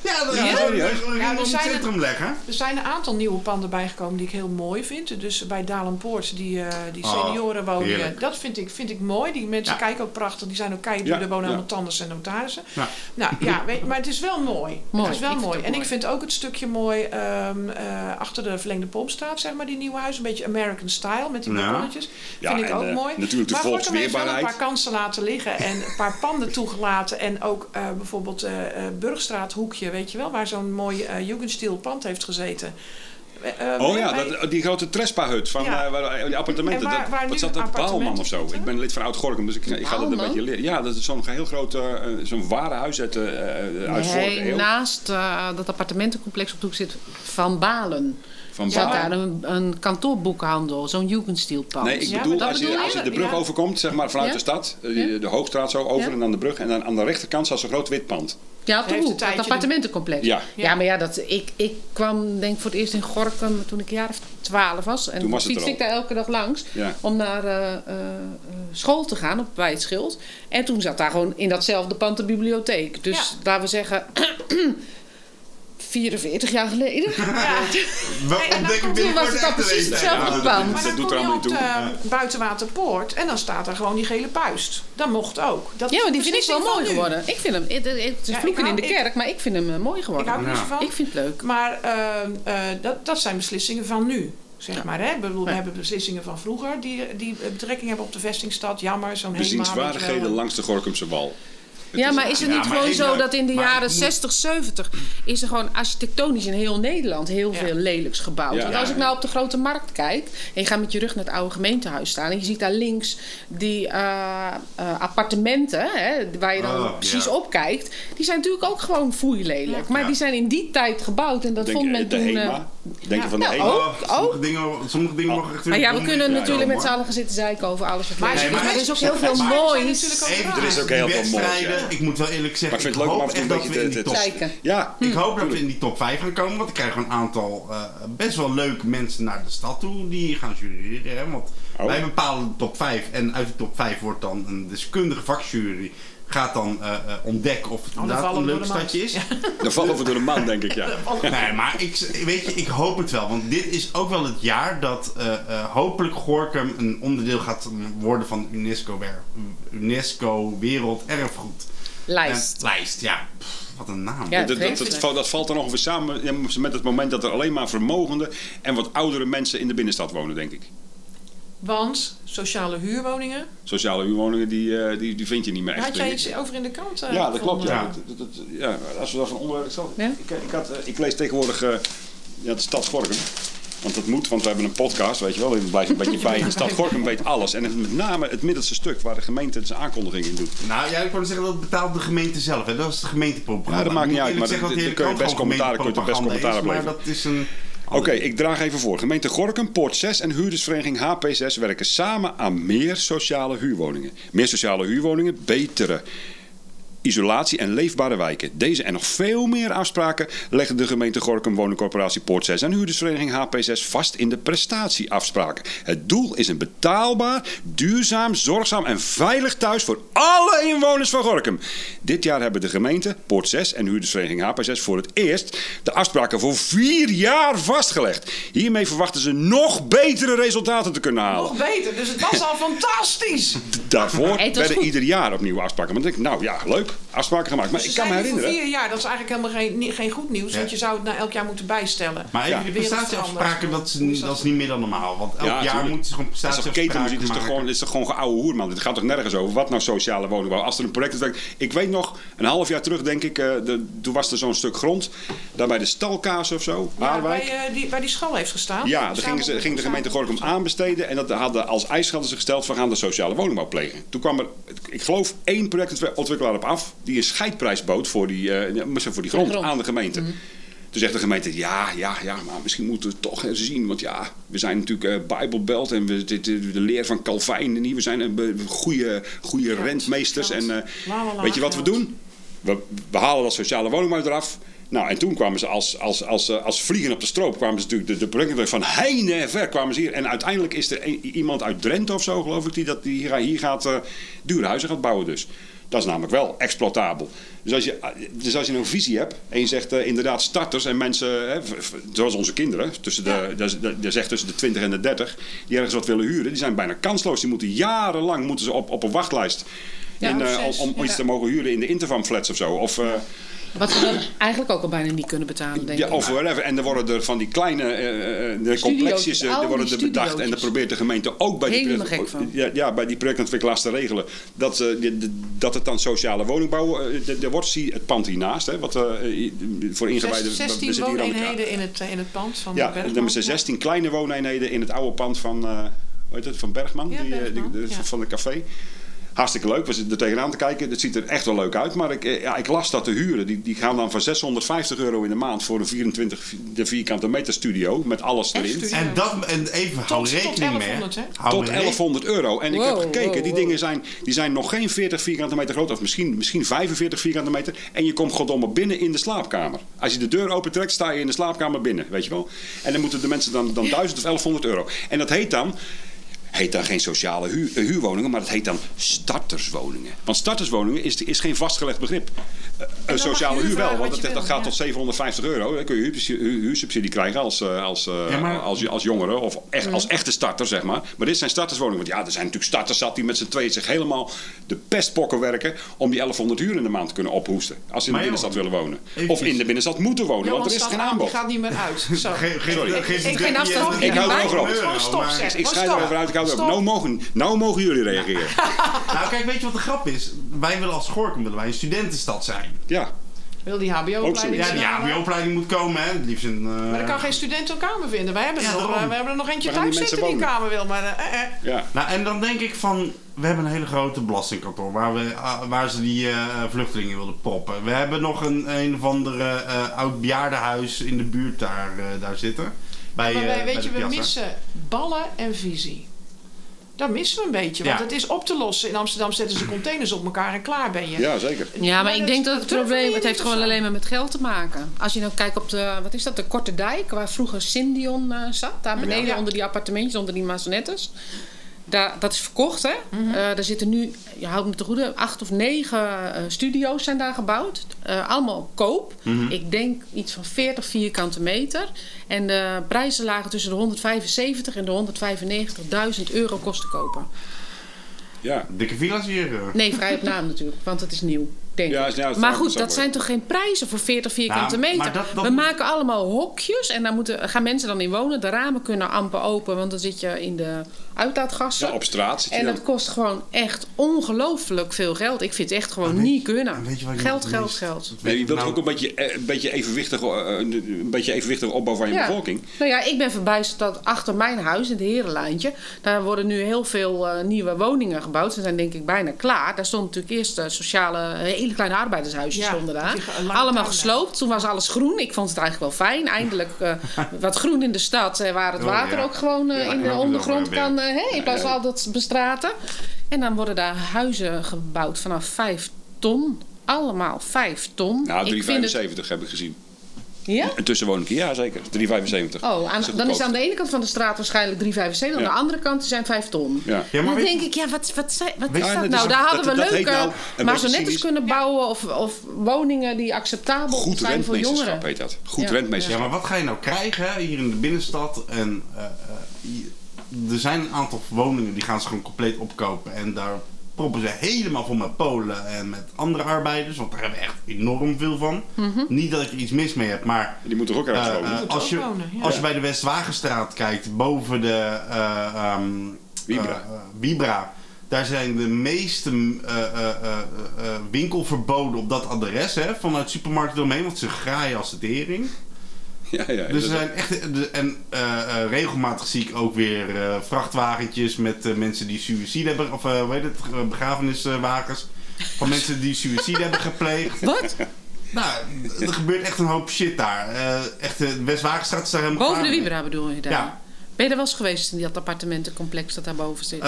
Nee. Ja, dat Ja, is serieus? een Ja, ja, er het zijn centrum leggen. Er zijn een aantal nieuwe panden bijgekomen die ik heel mooi vind. Dus bij Dalenpoort, die, eh die Oh, seniorenwoningen, heerlijk. dat vind ik, vind ik mooi. Die mensen Ja. kijken ook prachtig. Die zijn ook Ja, er wonen ja. allemaal tandarts en notarissen. Ja. Nou ja, weet, maar het is wel mooi. Mooi, Het is wel ik mooi. En ik vind ook het stukje mooi ehm, eh, achter de verlengde pompstraat, zeg maar, die nieuwe huis. Een beetje American style met die Ja. balkonnetjes. Ja, vind ik en, ook eh, mooi. natuurlijk de maar heeft wel een paar kansen laten liggen en een paar panden toegelaten. En ook eh, bijvoorbeeld eh weet je wel, waar zo'n mooi eh Jugendstil pand heeft gezeten. Eh, eh, Oh ja, bij- dat, die grote Trespa-hut van Ja. eh, waar, die appartementen. En waar- dat, waar wat nu zat dat? Baalman of zo. Ik ben lid van Oud-Gorkum, dus ik, ik ga dat een beetje leren. Ja, dat is zo'n heel groot, zo'n warenhuis uit, de eh, uit vorige Nee, eeuw. naast eh, dat appartementencomplex op de hoek zit Van Balen. Van Zat Baalman. daar een, een kantoorboekhandel, zo'n Jugendstilpand. Nee, ik Ja, bedoel, als, je, bedoel als je de brug Ja. overkomt, zeg maar vanuit Ja. de stad, eh, Ja. de Hoogstraat zo over Ja. en dan de brug. En dan aan de rechterkant staat zo'n groot wit pand. Ja, op de hoek, het appartementencomplex. Ja. ja, maar ja, dat, ik, ik kwam denk ik voor het eerst in Gorkum toen ik een jaar of twaalf was. En Toen was het fietste ik daar elke dag langs Ja. om naar eh, eh, school te gaan op Wijtschild. En toen zat daar gewoon in datzelfde pand de bibliotheek. Dus Ja. laten we zeggen... 44 jaar geleden. En ontdekken Toen was het al precies hetzelfde Ja, pand. Maar dat dan doet kom er je allemaal op de toe. buitenwaterpoort en dan staat er gewoon die gele puist. Dat mocht ook. Dat Ja, maar die vind ik wel mooi geworden. Ik vind hem... Het, het is Ja, ik vloeken in hou- de ik- kerk, maar ik vind hem eh, mooi Ik geworden. hou er niet Ja. zo van. Ik vind het leuk. Maar ehm, eh, dat, dat zijn beslissingen van nu. Zeg Ja. maar, hè? Ik bedoel, we Ja. hebben beslissingen van vroeger die, die betrekking hebben op de vestingstad. Jammer, zo'n je Bezienswaardigheden langs de Gorkumse wal. Het Ja, is- maar is het Ja, niet gewoon zo dat in de jaren ik moet- 60, 70 is er gewoon architectonisch in heel Nederland heel Ja. veel lelijks gebouwd? Ja. Want als Ja, ik nou op de grote markt kijk en je gaat met je rug naar het oude gemeentehuis staan en je ziet daar links die eh, eh, appartementen hè, waar je dan Oh, precies ja. op kijkt, die zijn natuurlijk ook gewoon foeilelijk. Maar Ja. die zijn in die tijd gebouwd en dat Denk, vond men de toen. eh. Denk je van de nou, HEMA? ook. Oh, sommige dingen, sommige dingen mogen echt ja, we kunnen natuurlijk met z'n allen gaan zitten zeiken over alles wat Maar nee, er is ook heel veel er moois. Er is ook heel veel moois. Ik moet wel eerlijk zeggen, Maar ik vind ik hoop echt dat we in die top... Ja, Ik hoop dat we in die top 5 gaan komen, want ik krijg een aantal eh, best wel leuke mensen naar de stad toe die gaan jureren. Hè? Want Oh. wij bepalen de top 5 en uit de top 5 wordt dan een deskundige vakjury gaat dan eh, eh, ontdekken of het inderdaad vallen een we leuk stadje is. dan vallen we door de man, denk ik, ja. Nee, maar ik, weet je, ik hoop het wel. Want dit is ook wel het jaar dat eh, eh, hopelijk Gorkum een onderdeel gaat worden van UNESCO, UNESCO Werelderfgoed. Lijst. En- lijst, ja. Pff, wat een naam. Ja, dat, dat, dat, dat valt dan ongeveer samen met het moment dat er alleen maar vermogende en wat oudere mensen in de binnenstad wonen, denk ik. Want sociale huurwoningen. Sociale huurwoningen, die, eh, die, die vind je niet meer echt. Had jij iets over in de krant? eh, Ja, dat klopt. Ja. Dat, dat, dat- ja, als we dat van onder. Ik, zal, Ja? ik, ik, had, eh, ik lees tegenwoordig ja, de stad Gorkum. Want dat moet, want we hebben een podcast, weet je wel. Ik blijf een beetje bij. De stad Gorkum weet alles. En het, met name het middelste stuk waar de gemeente zijn aankondiging in doet. Nou ja, ik wou zeggen dat betaalt de gemeente zelf. Hè? Dat is de gemeentepropaganda. Ja, dat maakt niet uit, maar zeggen dat- dat de daar kun je best krant commentaren- kun je best commentaar Maar dat is een... Oké, ik draag even voor. Gemeente Gorkum, Poort 6 en huurdersvereniging HP6 werken samen aan meer sociale huurwoningen. Meer sociale huurwoningen, betere isolatie en leefbare wijken. Deze en nog veel meer afspraken leggen de gemeente Gorkum Woningcorporatie Poort 6 en huurdersvereniging HP6 vast in de prestatieafspraken. Het doel is een betaalbaar, duurzaam, zorgzaam en veilig thuis voor alle inwoners van Gorkum. Dit jaar hebben de gemeente, Poort 6 en huurdersvereniging HP6 voor het eerst de afspraken voor vier jaar vastgelegd. Hiermee verwachten ze nog betere resultaten te kunnen halen. Nog beter, dus het was al fantastisch. Daarvoor werden goed. ieder jaar opnieuw afspraken. Want ik denk, nou ja, leuk, afspraken gemaakt. Maar Ze ik kan me nu voor herinneren. vier jaar, dat is eigenlijk helemaal geen, geen goed nieuws, Ja. want je zou het na elk jaar moeten bijstellen. Maar even Ja. De prestatieafspraken, dat is, dat is niet meer dan normaal. Want elk Ja, jaar gewoon Als je op prestatieafspraken ketenmuziek is, het toch maken. gewoon, is toch gewoon geouwe hoer, man. Dit gaat toch nergens over. Wat nou sociale woningbouw? Als er een project is. Ik weet nog, een half jaar terug denk ik, eh, de, toen was er zo'n stuk grond. Daar bij de Stalkaas of zo, Ja, Haarwijk. bij, eh, die, bij die school heeft gestaan. Ja, daar gingen ze, ging de gemeente Gorkum aanbesteden. En dat hadden als eis hadden ze gesteld, we gaan de sociale woningbouw plegen. Toen kwam er, ik geloof, één projectontwikkelaar op af. Die een scheidprijs bood voor die, eh, voor die grond, grond. aan de gemeente. Toen zegt de gemeente, ja, ja, ja, maar misschien moeten we het toch eens zien. Want ja, we zijn natuurlijk eh Bijbelbelt en we, dit, de leer van Calvijn en. We zijn een goede, goede Geld, rentmeesters. geld. En eh, La, la, la, weet je wat we doen? We, we halen dat sociale woningbouw eraf. Nou, en toen kwamen ze als, als, als, eh, als vliegen op de stroop. kwamen ze natuurlijk de, de van heine en ver kwamen ze hier. En uiteindelijk is er een- iemand uit Drenthe of zo, geloof ik, die, dat, die hier, hier gaat eh, dure huizen gaat bouwen dus. Dat is namelijk wel exploitabel. Dus als je, dus als je een visie hebt en je zegt eh, inderdaad starters en mensen, hè, zoals onze kinderen, tussen de, dat zegt tussen de 20 en de 30, die ergens wat willen huren, die zijn bijna kansloos. Die moeten jarenlang moeten ze op, op een wachtlijst. Ja, eh, om, ja. iets te mogen huren in de Intervam flats of zo. Of, eh, Wat we dan eigenlijk ook al bijna niet kunnen betalen, denk ja, ik. of whatever. En er worden er van die kleine eh, eh, de complexjes eh, er worden die er bedacht. En dan probeert de gemeente ook bij die, project- ja, ja, bij die projectontwikkelaars te regelen. Dat, eh, die- dat het dan sociale woningbouw... eh, Er wordt zie het pand hiernaast. Hè, wat, eh, voor ingewijden... Zes- we 16 zitten hier aan de- wooneenheden in het, in het pand van Ja, dan zijn 16 kleine wooneenheden in het oude pand van, eh, hoe heet het, van Bergman, Ja, die, eh, Bergman, die- de- ja. van de café. Hartstikke leuk, we zitten er tegenaan te kijken. Het ziet er echt wel leuk uit. Maar ik, eh, ja, ik las dat de huren, die, die gaan dan van 650 euro in de maand voor een 24 de vierkante meter studio. Met alles erin. studio. En, dat, en even, hou tot rekening mee. 1100, hè? Hou Tot rekening- 1100 euro. En ik heb gekeken, wow, die dingen zijn, die zijn nog geen 40 vierkante meter groot. Of misschien, misschien 45 vierkante meter. En je komt goddomme binnen in de slaapkamer. Als je de deur opentrekt, sta je in de slaapkamer binnen. Weet je wel? En dan moeten de mensen dan, dan 1000 of 1100 euro. En dat heet dan... Heet dan geen sociale eh, huurwoningen, maar dat heet dan starterswoningen. Want starterswoningen is, is geen vastgelegd begrip. Een sociale huur wel, want dat, dat gaat ja. tot 750 euro. Dan kun je huursubsidie, huur- huursubsidie krijgen als, eh, als, eh, Ja, maar- als, als jongere of echt, als echte starter, zeg maar. Maar dit zijn starterswoningen. Want ja, er zijn natuurlijk starters zat die met z'n tweeën zich helemaal de pestpokken werken om die 1100 uur in de maand te kunnen ophoesten. Als ze in de Maar binnenstad joh, willen wonen. eventjes. Of in de binnenstad moeten wonen, want er is geen aan, aanbod. Die gaat niet meer uit. Sorry. geen afstand Ik hou er over. zeggen. Ik schrijf Stop. erover uit, ik hou. Nou mogen, nou mogen jullie reageren. Nou, kijk, weet je wat de grap is? Wij willen als Gorkum willen wij een studentenstad zijn. Ja, Wil die HBO-opleiding Ja, die? HBO-opleiding moet komen, hè? Het liefst een. eh, Maar er kan geen student een kamer vinden. Wij hebben, Ja, er nog, eh, we hebben er nog eentje Waar thuis zitten die een kamer wil. Maar eh, ja. Nou, en dan denk ik van, we hebben een hele grote belastingkantoor waar, we, ah, waar ze die eh, vluchtelingen wilden proppen. We hebben nog een, een of andere eh, oud bejaardenhuis in de buurt daar, eh, daar zitten. Bij, Maar wij, bij weet je, we missen ballen en visie. Dat missen we een beetje. Want Ja. het is op te lossen. In Amsterdam zetten ze containers op elkaar en klaar ben je. ja, zeker. Ja, maar ik denk dat het probleem, het heeft gewoon alleen maar met geld te maken. Als je nou kijkt op de, wat is dat, de Korte Dijk, waar vroeger Syndion eh, zat, daar beneden Ja. onder die appartementjes, onder die masonettes. Daar, dat is verkocht, hè? Mhm. Eh, daar zitten nu, je houdt me te goede, acht of negen eh, studio's zijn daar gebouwd. Eh, allemaal op koop. Mhm. Ik denk iets van 40 vierkante meter. En de prijzen lagen tussen de 175 en de 195.000 euro kosten kopen. Ja. Dikke villa's hier. Nee, vrij op naam natuurlijk, want het is nieuw. Denk Ja, ik. ja, het maar goed, dat zijn toch geen prijzen voor 40 vierkante Nou, meter? maar dat- dat- We maken allemaal hokjes en daar moeten, gaan mensen dan in wonen. De ramen kunnen amper open, want dan zit je in de uitlaatgassen. ja, op straat zit je en dat kost gewoon echt ongelooflijk veel geld. Ik vind het echt gewoon niet kunnen. en weet je wat ik Geld, geld, geld. Nee, je wilt nou- ook een beetje, eh, een beetje evenwichtig, eh, een beetje evenwichtig opbouw van je Ja. bevolking. Nou ja, ik ben verbijsterd dat achter mijn huis, in het Herenlijntje, daar worden nu heel veel eh, nieuwe woningen gebouwd. Ze zijn denk ik bijna klaar. Daar stond natuurlijk eerst een sociale, hele kleine arbeidershuisjes Ja, stonden daar. Allemaal gesloopt. Toen was alles groen. Ik vond het eigenlijk wel fijn. Eindelijk eh, wat groen in de stad, eh, waar het Oh, water ja. ook gewoon eh, Ja, in de ondergrond kan, hè, in plaats van ja. altijd bestraten. En dan worden daar huizen gebouwd vanaf 5 ton. Allemaal 5 ton. Nou, ik vind het, 3,75 heb ik gezien. Ja? Een tussenwoning, ja zeker. 3,75. Oh, aan- dan is aan de ene kant van de straat waarschijnlijk 3,75. Aan Ja. de andere kant zijn 5 ton. Ja. Maar dan denk ik, ja, wat, wat, zei- wat is Ja, dat nou? is- Daar dat- hadden we dat leuke nou maar beetje zo net eens cynisch. kunnen bouwen. Of, of woningen die acceptabel Goed zijn voor rentmeesterschap jongeren. heet dat. Goed Ja. rentmeesterschap. Ja, maar wat ga je nou krijgen hè, hier in de binnenstad? En, eh, eh, er zijn een aantal woningen die gaan ze gewoon compleet opkopen. En daar proppen ze helemaal vol met Polen en met andere arbeiders. Want daar hebben we echt enorm veel van. Mhm. Niet dat ik er iets mis mee heb, maar... Die moeten er ook ergens eh, wonen. eh, als, je, wonen, ja. als je bij de Westwagenstraat kijkt, boven de Vibra. Vibra, daar zijn de meeste eh, eh, eh, eh, winkelverboden op dat adres. Hè, vanuit supermarkten eromheen, want ze graaien als de tering. Ja, ja. Dus er zijn echt. de- En eh, eh, regelmatig zie ik ook weer eh, vrachtwagentjes met eh, mensen die suïcide hebben. Of eh hoe heet het? Begrafeniswagens. Van mensen die suïcide hebben gepleegd. Wat? Nou, er gebeurt echt een hoop shit daar. Eh, echt, de Westwagenstraat is daar helemaal Boven de. Vibra bedoel je daar? Ja. Ben je er wel eens geweest in dat appartementencomplex dat daarboven zit?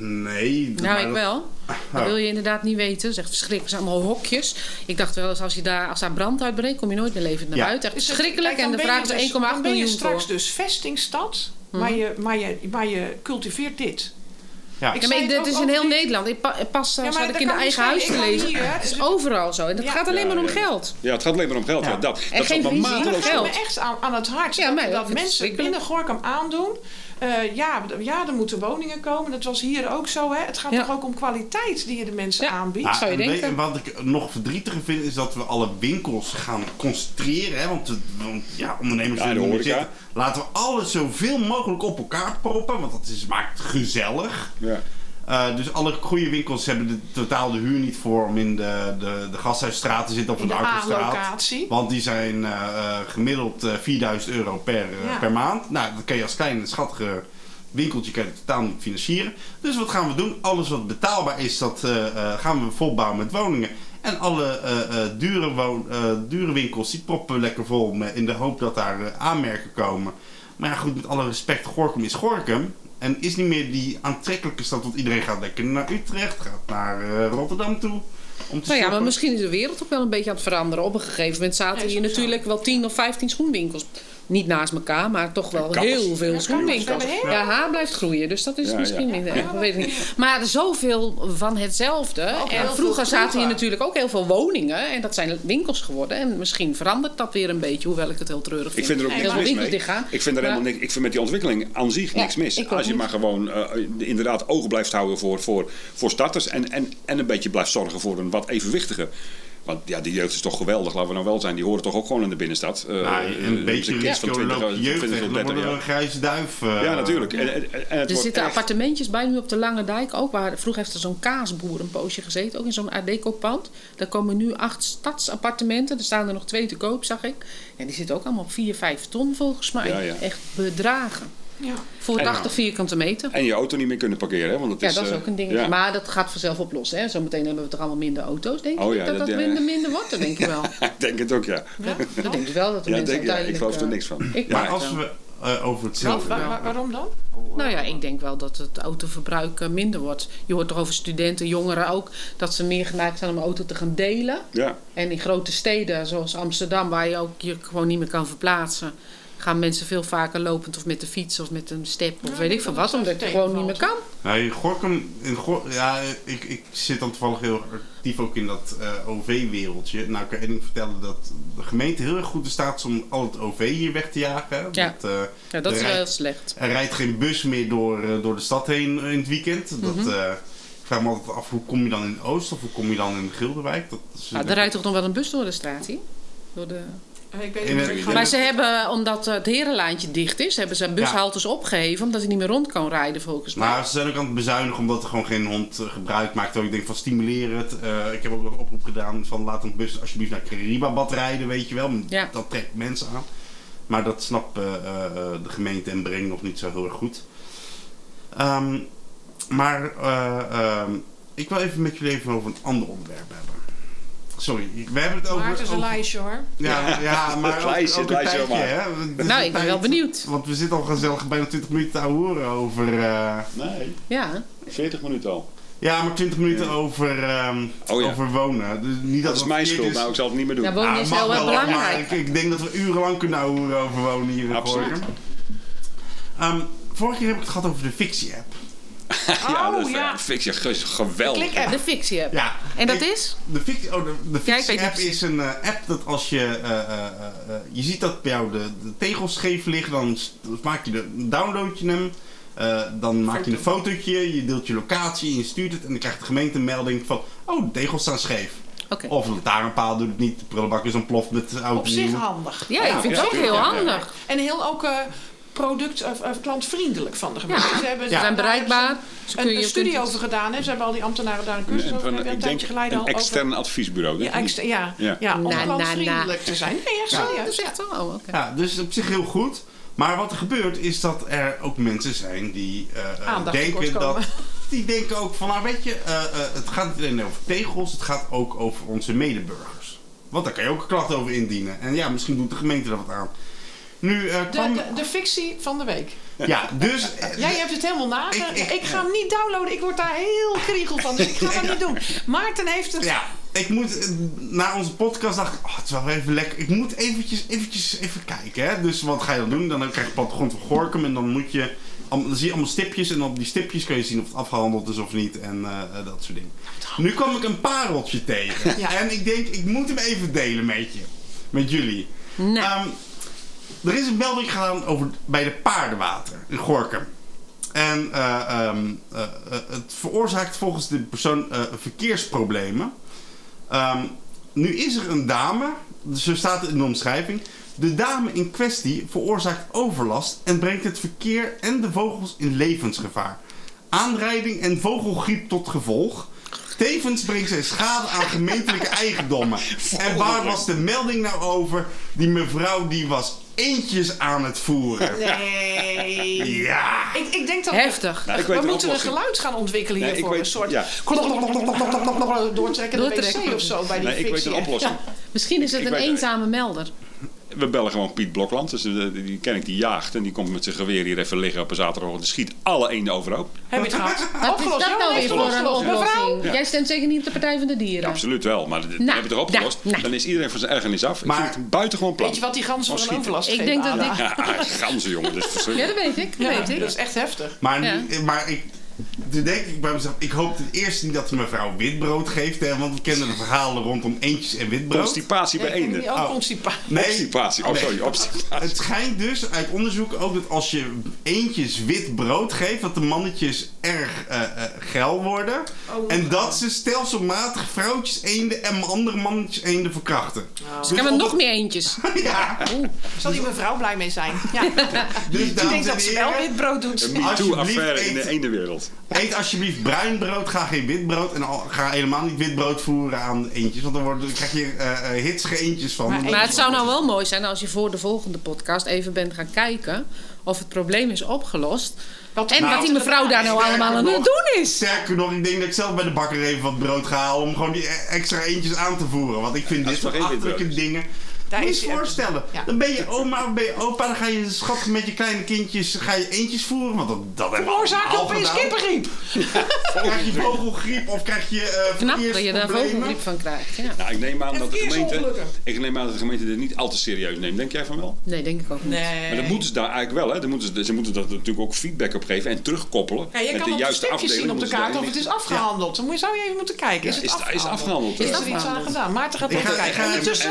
Eh, nee. nou, maar ik dat- wel. Dat Oh. wil je inderdaad niet weten. Dat is echt verschrikkelijk. Het zijn allemaal hokjes. Ik dacht wel eens, als, je daar, als daar brand uitbreekt, kom je nooit meer levend naar Ja. buiten. Echt Is het- verschrikkelijk. En dan de vraag is dus- 1,8 Dan ben je miljoen straks voor. dus vestingstad, maar, je, maar, je, maar je cultiveert dit. Ja. Ik Ja, maar dit is in heel Nederland. Ik pa, pas Ja, zat ik dat in de eigen huis te lezen. hè. Het is Dus- overal zo. En dat Ja. gaat alleen Ja, maar om ja. geld. Ja, het gaat alleen maar om geld. Ja. Ja. dat dat En is geen mateloos maar Dat geld. gaat me echt aan, aan het hart. Ja, dat dat mensen binnen Gorkum aandoen. Eh, ja, ja, er moeten woningen komen. Dat was hier ook zo. Hè? Het gaat Ja. toch ook om kwaliteit die je de mensen Ja. aanbiedt. Ja, zou je denken. en wat ik nog verdrietiger vind is dat we alle winkels gaan concentreren. Hè? Want, het- want ja, ondernemers Ja, willen zitten. Laten we alles zoveel mogelijk op elkaar proppen. Want dat is, maakt gezellig. Ja. Eh, dus alle goede winkels hebben de, totaal de huur niet voor om in de, de, de Gasthuisstraat te zitten of In de, de. Want die zijn eh, eh, gemiddeld eh, 4000 euro per, Ja. per maand. Nou, dat kan je als klein schattige winkeltje kan je totaal niet financieren. Dus wat gaan we doen? Alles wat betaalbaar is, dat gaan we volbouwen met woningen. En alle dure, woon, dure winkels, die proppen we lekker vol in de hoop dat daar aanmerken komen. Maar ja, goed, met alle respect, Gorkum is Gorkum. En is niet meer die aantrekkelijke stad, want iedereen gaat lekker naar Utrecht, gaat naar eh, Rotterdam toe. Om te Nou ja, maar misschien is de wereld ook wel een beetje aan het veranderen. Op een gegeven moment zaten Ja, hier zo. natuurlijk wel 10 of 15 schoenwinkels. Niet naast elkaar, maar toch wel kappers. heel veel kappers. schoenwinkels. We hebben Ja, haar blijft groeien, dus dat is Ja, misschien ja. niet. Ja. weet ik niet. Maar zoveel van hetzelfde. En vroeger zaten hier natuurlijk ook heel veel woningen. En dat zijn winkels geworden. En misschien verandert dat weer een beetje, hoewel ik het heel treurig vind. Ik vind er ook niks mis mee. Ik vind, er helemaal niks, ik vind met die ontwikkeling aan zich Ja, niks mis. Als je maar gewoon eh, inderdaad ogen blijft houden voor, voor, voor starters. En, en, en een beetje blijft zorgen voor een wat evenwichtige. Want ja, die jeugd is toch geweldig, laten we nou wel zijn. Die horen toch ook gewoon in de binnenstad. Eh, Nou, eh, een beetje een kind van risico 20, loop je jeugd 20 weg, tot dan 30 worden we jaar. een grijze duif. eh, Ja, natuurlijk. En, en, en het Er wordt zitten echt- appartementjes bij nu op de Lange Dijk ook. Waar, vroeger heeft er zo'n kaasboer een poosje gezeten, ook in zo'n Art Deco-pand. Daar komen nu acht stadsappartementen. Er staan er nog twee te koop, zag ik. En die zitten ook allemaal op 4, 5 ton volgens mij. Ja, ja. Echt bedragen. Ja. Voor En- 80 vierkante meter. En je auto niet meer kunnen parkeren. Hè? Want het Ja, is, dat is eh, ook een dingetje. ja. Maar dat gaat vanzelf oplossen. Hè? Zometeen hebben we toch allemaal minder auto's. Denk je Oh ja, dat dat- minder, minder wordt? Dat denk ik wel. ik denk het ook, ja. Dat, dat denk ik wel. Dat de Ja, denk, ja ik geloof er eh, niks van. ik Maar als we eh, over hetzelfde... waar- waar- waarom dan? Nou ja, ik denk wel dat het autoverbruik minder wordt. Je hoort toch over studenten, jongeren ook, dat ze meer geneigd zijn om een auto te gaan delen. ja. En in grote steden zoals Amsterdam, waar je ook je gewoon niet meer kan verplaatsen, gaan mensen veel vaker lopend of met de fiets of met een step of Ja, weet ik veel wat, dat omdat dat je gewoon niet meer kan. Nee, Gorkum, in Gor ja, ik, ik zit dan toevallig heel actief ook in dat eh, OV-wereldje. Nou, ik kan vertellen dat de gemeente heel erg goed in staat is om al het OV hier weg te jagen. Ja. Dat, eh, Ja, dat is er wel heel rijdt- slecht. Er rijdt geen bus meer door, eh, door de stad heen in het weekend. Dat, Mhm. eh, ik vraag me altijd af, hoe kom je dan in Oost of hoe kom je dan in Gilderwijk? Dat is Nou, er rijdt toch nog wel een bus door de straat hier? Door de... Eh, Ik weet niet ik Maar ze hebben, omdat het herenlijntje dicht is, hebben ze bushaltes opgeheven omdat hij niet meer rond kan rijden volgens mij. Maar ze zijn ook aan het bezuinigen omdat er gewoon geen hond eh, gebruik maakt. Ik denk van stimuleer het. Eh, ik heb ook nog een oproep gedaan van laat een bus alsjeblieft naar Caribabad rijden, weet je wel. Ja. Dat trekt mensen aan. Maar dat snapt eh, eh, eh, de gemeente en Breng nog niet zo heel erg goed. Ehm, maar eh, ehm, ik wil even met jullie even over een ander onderwerp hebben. Sorry, we hebben het over... Maar het is een over- lijstje hoor. Ja, ja, maar Het ook, lijstje, ook een lijstje tijdje, hè. Nou, ik ben wel benieuwd. Want we zitten al gezellig bijna 20 minuten te horen over... eh, Nee, Ja. 40 minuten al. ja, maar 20 minuten over, ehm, Oh ja. over wonen. Dus niet dat, Dat is mijn schuld, is. nou ik zal het niet meer doen. Ja, wonen Ah, is wel wel belangrijk. ik, ik denk dat we urenlang kunnen horen over wonen hier in Absoluut. Ehm, vorige keer heb ik het gehad over de fictie-app. ja, dat Oh is ja. fictie, ge- geweldig. Klik app. De fictie app. Ja. En dat is? De fictie, oh, de, de Ja, fictie app is een eh, app dat als je... eh, eh, eh, eh, je ziet dat bij jou de, de tegels scheef liggen, dan maak je de, download je hem. eh, dan maak je een fotootje, je deelt je locatie en je stuurt het. En dan krijgt de gemeente een melding van... Oh, de tegels staan scheef. Oké. Of een lantaarnpaal doet het niet. De prullenbak is ontploft met de auto. Op zich handig. Ja, ik vind het ook heel handig. En heel ook eh, product, of, of klantvriendelijk van de gemeente. Ja. Ze hebben Ze zijn bereikbaar. Ze Een, kun je een studie kunt- over gedaan. Hè. Ze hebben al die ambtenaren daar een cursus over gegeven. Een ik denk tijdje geleden een al over. extern adviesbureau. Ja, Denk ik. extra, ja, Ja. ja. om Na, klantvriendelijk na. te zijn. Nee, ja, Ja, serieus. dat is echt zo. Oh, oké. Ja, dus op zich heel goed. Maar wat er gebeurt is dat er ook mensen zijn die eh, eh, Aandacht denken dat. komen. Die denken ook van, nou weet je, eh, eh, het gaat niet alleen over tegels, het gaat ook over onze medeburgers. Want daar kan je ook een klacht over indienen. En ja, misschien doet de gemeente er wat aan. Nu eh, De, kwam. de, de fictie van de week. Ja, dus. eh, Jij hebt het helemaal na. Ik- Ik, ik- ga hem niet downloaden. Ik word daar heel kriegel van. Dus ik ga dat niet doen. Maarten heeft het. Ja, ik moet eh, na onze podcast dacht ik, oh, het is wel even lekker. Ik moet eventjes, eventjes even kijken. Hè? Dus wat ga je dan doen? Dan krijg je plattegrond van Gorkum en dan moet je, dan zie je allemaal stipjes en op die stipjes kun je zien of het afgehandeld is of niet en dat soort dingen. Nu kwam ik een pareltje tegen Ja. en ik denk, ik moet hem even delen met je, met jullie. Nee. Ehm, er is een melding gedaan over, bij de paardenwater in Gorkum. En eh, ehm, eh, eh, het veroorzaakt volgens de persoon verkeersproblemen. Ehm, nu is er een dame, zo staat het in de omschrijving. De dame in kwestie veroorzaakt overlast en brengt het verkeer en de vogels in levensgevaar. Aanrijding en vogelgriep tot gevolg. Tevens brengt zij schade aan gemeentelijke eigendommen. En waar was de melding nou over? Die mevrouw die was eentjes aan het voeren. Nee. Ja. Ik, ik denk dat Heftig. Nou, ik we een moeten een geluid gaan ontwikkelen Nee, ik hiervoor. weet- een soort ja. Doortrekken. wc of zo bij die Nee, ik weet een oplossing. Misschien is het Ik een eenzame melder. We bellen gewoon Piet Blokland. Dus, eh, die ken ik, die jaagt. En die komt met zijn geweer hier even liggen op een zaterdagochtend. Die schiet alle eenden overhoop. Heb je het gehad? Wat is Opgelost. dat Ja, nou weer voor een opgelost. Mevrouw. oplossing? Jij stemt zeker niet op de Partij van de Dieren. Absoluut wel. Maar dat Nou, heb je toch opgelost? nou, nou. Dan is iedereen van zijn ergernis af. Ik Maar- vind het buitengewoon plan. Weet je wat die ganzen voor een overlast Ik denk dat ik- Ja, ganzen jongen. Dat is Ja, verschrikkelijk. dat weet ik. Dat Ja, weet ik. dat is echt heftig. Maar, Ja. maar ik, toen denk ik bij mezelf, ik hoop ten eerste niet dat de mevrouw witbrood geeft. Hè, want we kennen de verhalen rondom eentjes en witbrood. Constipatie bij eenden. die Ook Oh. constipatie. Nee, Obstipatie. Oh, Nee. sorry. Obstipatie. Het schijnt dus uit onderzoek ook dat als je eentjes wit brood geeft, dat de mannetjes erg eh, eh, geil worden. Oh. en dat ze stelselmatig vrouwtjes eenden en andere mannetjes eenden verkrachten. Dus Ik heb er op nog het- meer eentjes. ja, Zal die mevrouw blij mee zijn? Ja. dus Ik denk en dat ze wel wit brood doet. Een MeToo-affaire in de eendenwereld. Eet alsjeblieft bruin brood, ga geen wit brood. En al, ga helemaal niet wit brood voeren aan eentjes. Want dan, worden, dan krijg je eh eh, hitsige eentjes van. Maar Maar het zou nou wel mooi zijn als je voor de volgende podcast even bent gaan kijken of het probleem is opgelost. Wat- En Nou, wat die mevrouw daar nou allemaal aan het doen is. Sterker nog, ik denk dat ik zelf bij de bakker even wat brood ga halen om gewoon die e- extra eentjes aan te voeren. Want ik vind dit soort achterlijke dingen. Daar Moet je is je die- voorstellen. Ja. Dan ben je oma of ben je opa, dan ga je schattig met je kleine kindjes ga je eentjes voeren. Want dat, dat hebben we Veroorzaak allemaal opeens gedaan. kippenriep. Krijg je vogelgriep of krijg je eh Knap dat je daar vogelgriep van krijgt. Ja. Nou, ik neem aan dat de gemeente... Ik neem aan dat de gemeente dit niet al te serieus neemt. Denk jij van wel? Nee, denk ik ook niet. Nee. Maar dat moeten ze daar eigenlijk wel, hè? Dan moeten ze, ze moeten dat natuurlijk ook feedback op geven en terugkoppelen. Ja, je met kan de op de juiste stipjes zien op de kaart of het is afgehandeld. Dan moet je- zou je even moeten kijken. Is Ja, het is het- is het afgehandeld? afgehandeld, Is ja. er iets aan Afgehandeld. gedaan? Maarten gaat even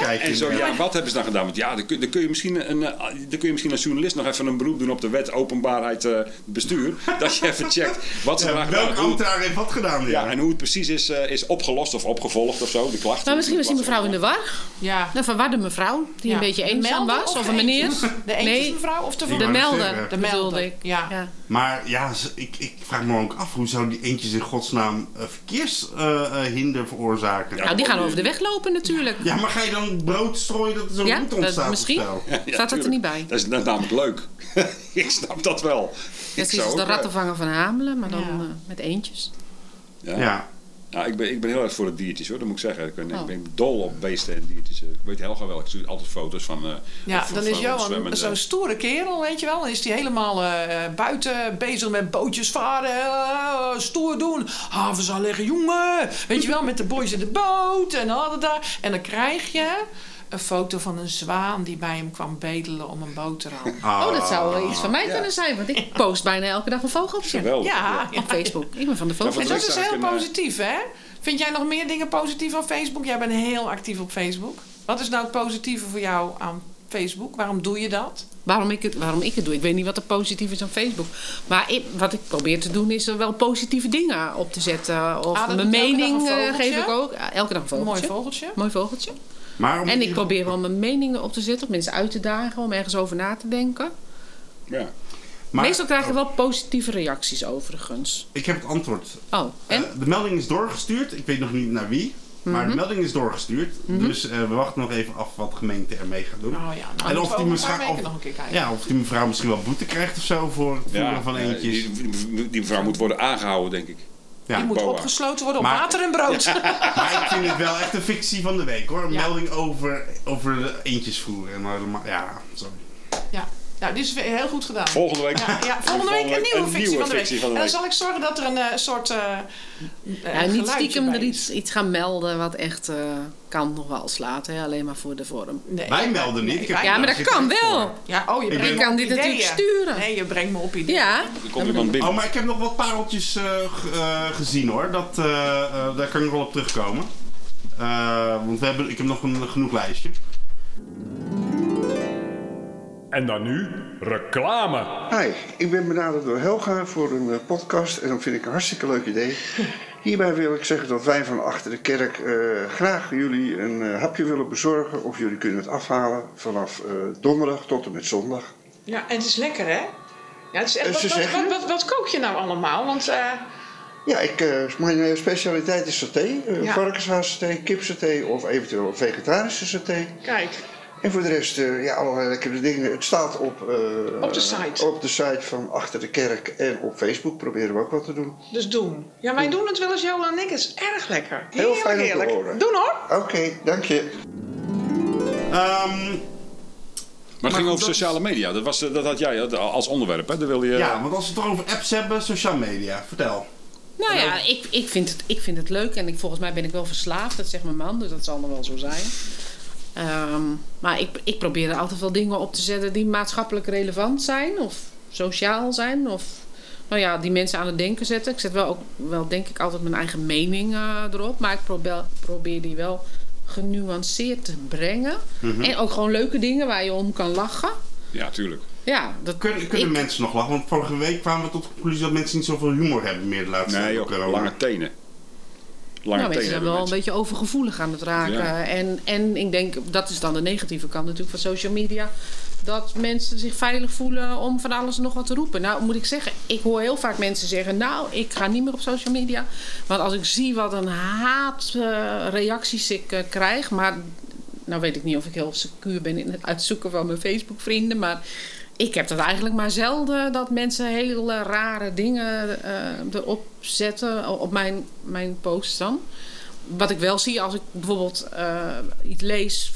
kijken. En zo, ja, wat hebben ze dan gedaan? Want ja, dan kun, dan kun je misschien een, eh, dan kun je misschien als journalist nog even een beroep doen op de wet openbaarheid eh, bestuur. dat je even checkt wat ze Ja, daar gedaan. Hoe- ambtenaar heeft wat gedaan? Ja. Ja, en hoe het precies is, eh, is opgelost of opgevolgd of zo, de klachten. Maar misschien was die mevrouw in de war. Ja. Een verwarde mevrouw die Ja. een beetje eenzaam was. of een meneer. eentjes? De Nee, eentjesmevrouw of de de melder. De melder, ik. ja. Ja. Maar ja, ik, ik vraag me ook af, hoe zou die eentjes in godsnaam uh, verkeershinder veroorzaken? Ja. Nou, die gaan over de weg lopen natuurlijk. Ja, maar ga je dan brood strooien dat er zo'n Ja, route ontstaat? of misschien. Ja, Staat dat er niet bij? Dat is, dat is namelijk leuk. ik snap dat wel. Zoals zou de eh, rattenvanger van Hamelen, maar dan Ja. eh, met eentjes. Ja. Ja. Nou, ik ben, ik ben heel erg voor de diertjes hoor, dat moet ik zeggen. Ik ben, Oh. ik ben dol op beesten en diertjes. Ik weet Helga wel, ik zie altijd foto's van... eh, Ja, van- dan is Johan zo'n stoere kerel, weet je wel. Dan is hij helemaal eh, buiten bezig met bootjes varen, eh, stoer doen. Havens aanleggen, jongen. Weet je wel, met de boys in de boot en al dat. En dan krijg je een foto van een zwaan die bij hem kwam bedelen om een boterham. Oh, dat zou wel iets van mij Ja. kunnen zijn. Want ik post bijna elke dag een vogeltje. Geweldig. Ja, ja. Op Facebook. Ik ben van de Ja, vogels. En dat is heel eh, positief, hè? Vind jij nog meer dingen positief aan Facebook? Jij bent heel actief op Facebook. Wat is nou het positieve voor jou aan Facebook? Waarom doe je dat? Waarom ik, het, waarom ik het doe. Ik weet niet wat er positief is aan Facebook. Maar ik- wat ik probeer te doen is er wel positieve dingen op te zetten. Of Ah, mijn mening eh, geef ik ook. Elke dag een mooi vogeltje. vogeltje. Mooi vogeltje. Maar om En ik probeer wel mijn meningen op te zetten. Om mensen uit te dagen. Om ergens over na te denken. Ja. maar- Meestal krijg je wel positieve reacties overigens. Ik heb het antwoord. Oh, en? Eh, de melding is doorgestuurd. Ik weet nog niet naar wie. Maar Mhm. de melding is doorgestuurd. Dus eh, we wachten nog even af wat de gemeente ermee gaat doen. Oh ja, nou, En en of of die mevrouw- weken of- nog een keer kijken. Ja, of die mevrouw misschien wel boete krijgt of zo voor het voeren Ja, van eentjes. die- die mevrouw moet worden aangehouden, denk ik. Ja. Die moet Boa. opgesloten worden op Maar- water en brood. Maar ik vind het wel echt een fictie van de week hoor. Een Ja. melding over, over de eentjes voeren. En, maar- ja, sorry. Nou, dit is heel goed gedaan. Volgende week. Ja, ja, volgende week een nieuwe fictie van de week. fictie van de En dan zal ik zorgen dat er een eh, soort. eh eh, Ja, niet stiekem bij er iets, iets gaan melden wat echt eh, kan nog wel slaat. Hè? Alleen maar voor de vorm. Nee, Wij melden niet. Ik heb- wij- Ja, maar dat kan wel. voor. Ja, oh, je Ik brengt kan dit ideeën. natuurlijk sturen. Nee, je brengt me op ideeën. Ja, Er komt iemand binnen. Oh, maar ik heb nog wat pareltjes gezien hoor. Dat, daar kan ik nog wel op terugkomen. Eh, want we hebben, ik heb nog een genoeg lijstje. En dan nu reclame. Hi, ik ben benaderd door Helga voor een eh, podcast en dat vind ik een hartstikke leuk idee. Hierbij wil ik zeggen dat wij van achter de kerk eh, graag jullie een eh, hapje willen bezorgen of jullie kunnen het afhalen vanaf eh, donderdag tot en met zondag. Ja, en het is lekker, hè? Ja, het is echt, wat, wat, zeggen- wat, wat, wat kook je nou allemaal? Want eh, Ja, ik, eh, mijn specialiteit is saté, uh, Ja. varkenshaassaté, kipsaté of eventueel vegetarische saté. kijk, En voor de rest, eh, ja, allerlei lekkere dingen. Het staat op, eh, Op de site. op de site van Achter de Kerk en op Facebook proberen we ook wat te doen. dus doen. Ja, wij doen het wel eens, Johan en ik. Het is erg lekker. Heel Heerlijk, fijn om te heerlijk. horen. Doen hoor. Oké, dank je. Ehm, Maar het ging over dat sociale media. Dat, was, eh, dat had jij als onderwerp, hè? Daar wilde je... ja, want als we het toch over apps hebben, social media. Vertel. Nou ja, ik, ik, vind het, ik vind het leuk en ik, volgens mij ben ik wel verslaafd. Dat zegt mijn man, dus dat zal nog wel zo zijn. Ehm, maar ik, ik probeer er altijd wel dingen op te zetten die maatschappelijk relevant zijn. Of sociaal zijn. Of nou ja, die mensen aan het denken zetten. Ik zet wel ook wel denk ik altijd mijn eigen mening eh, erop. Maar ik probeer, probeer die wel genuanceerd te brengen. En ook gewoon leuke dingen waar je om kan lachen. Ja, tuurlijk. Ja, dat Kunnen, kunnen ik- mensen nog lachen? Want vorige week kwamen we tot de conclusie dat mensen niet zoveel humor hebben meer de laatste Nee, tijd door corona. lange tenen. Lange Nou, mensen zijn wel een beetje overgevoelig aan het raken. Ja. En, en ik denk, dat is dan de negatieve kant natuurlijk van social media. Dat mensen zich veilig voelen om van alles en nog wat te roepen. Nou, moet ik zeggen, ik hoor heel vaak mensen zeggen... nou, ik ga niet meer op social media. Want als ik zie wat een haatreacties ik eh, krijg... maar nou weet ik niet of ik heel secuur ben in het uitzoeken van mijn Facebook-vrienden... maar ik heb dat eigenlijk maar zelden... dat mensen hele rare dingen eh, erop zetten op mijn, mijn posts dan. Wat ik wel zie als ik bijvoorbeeld eh, iets lees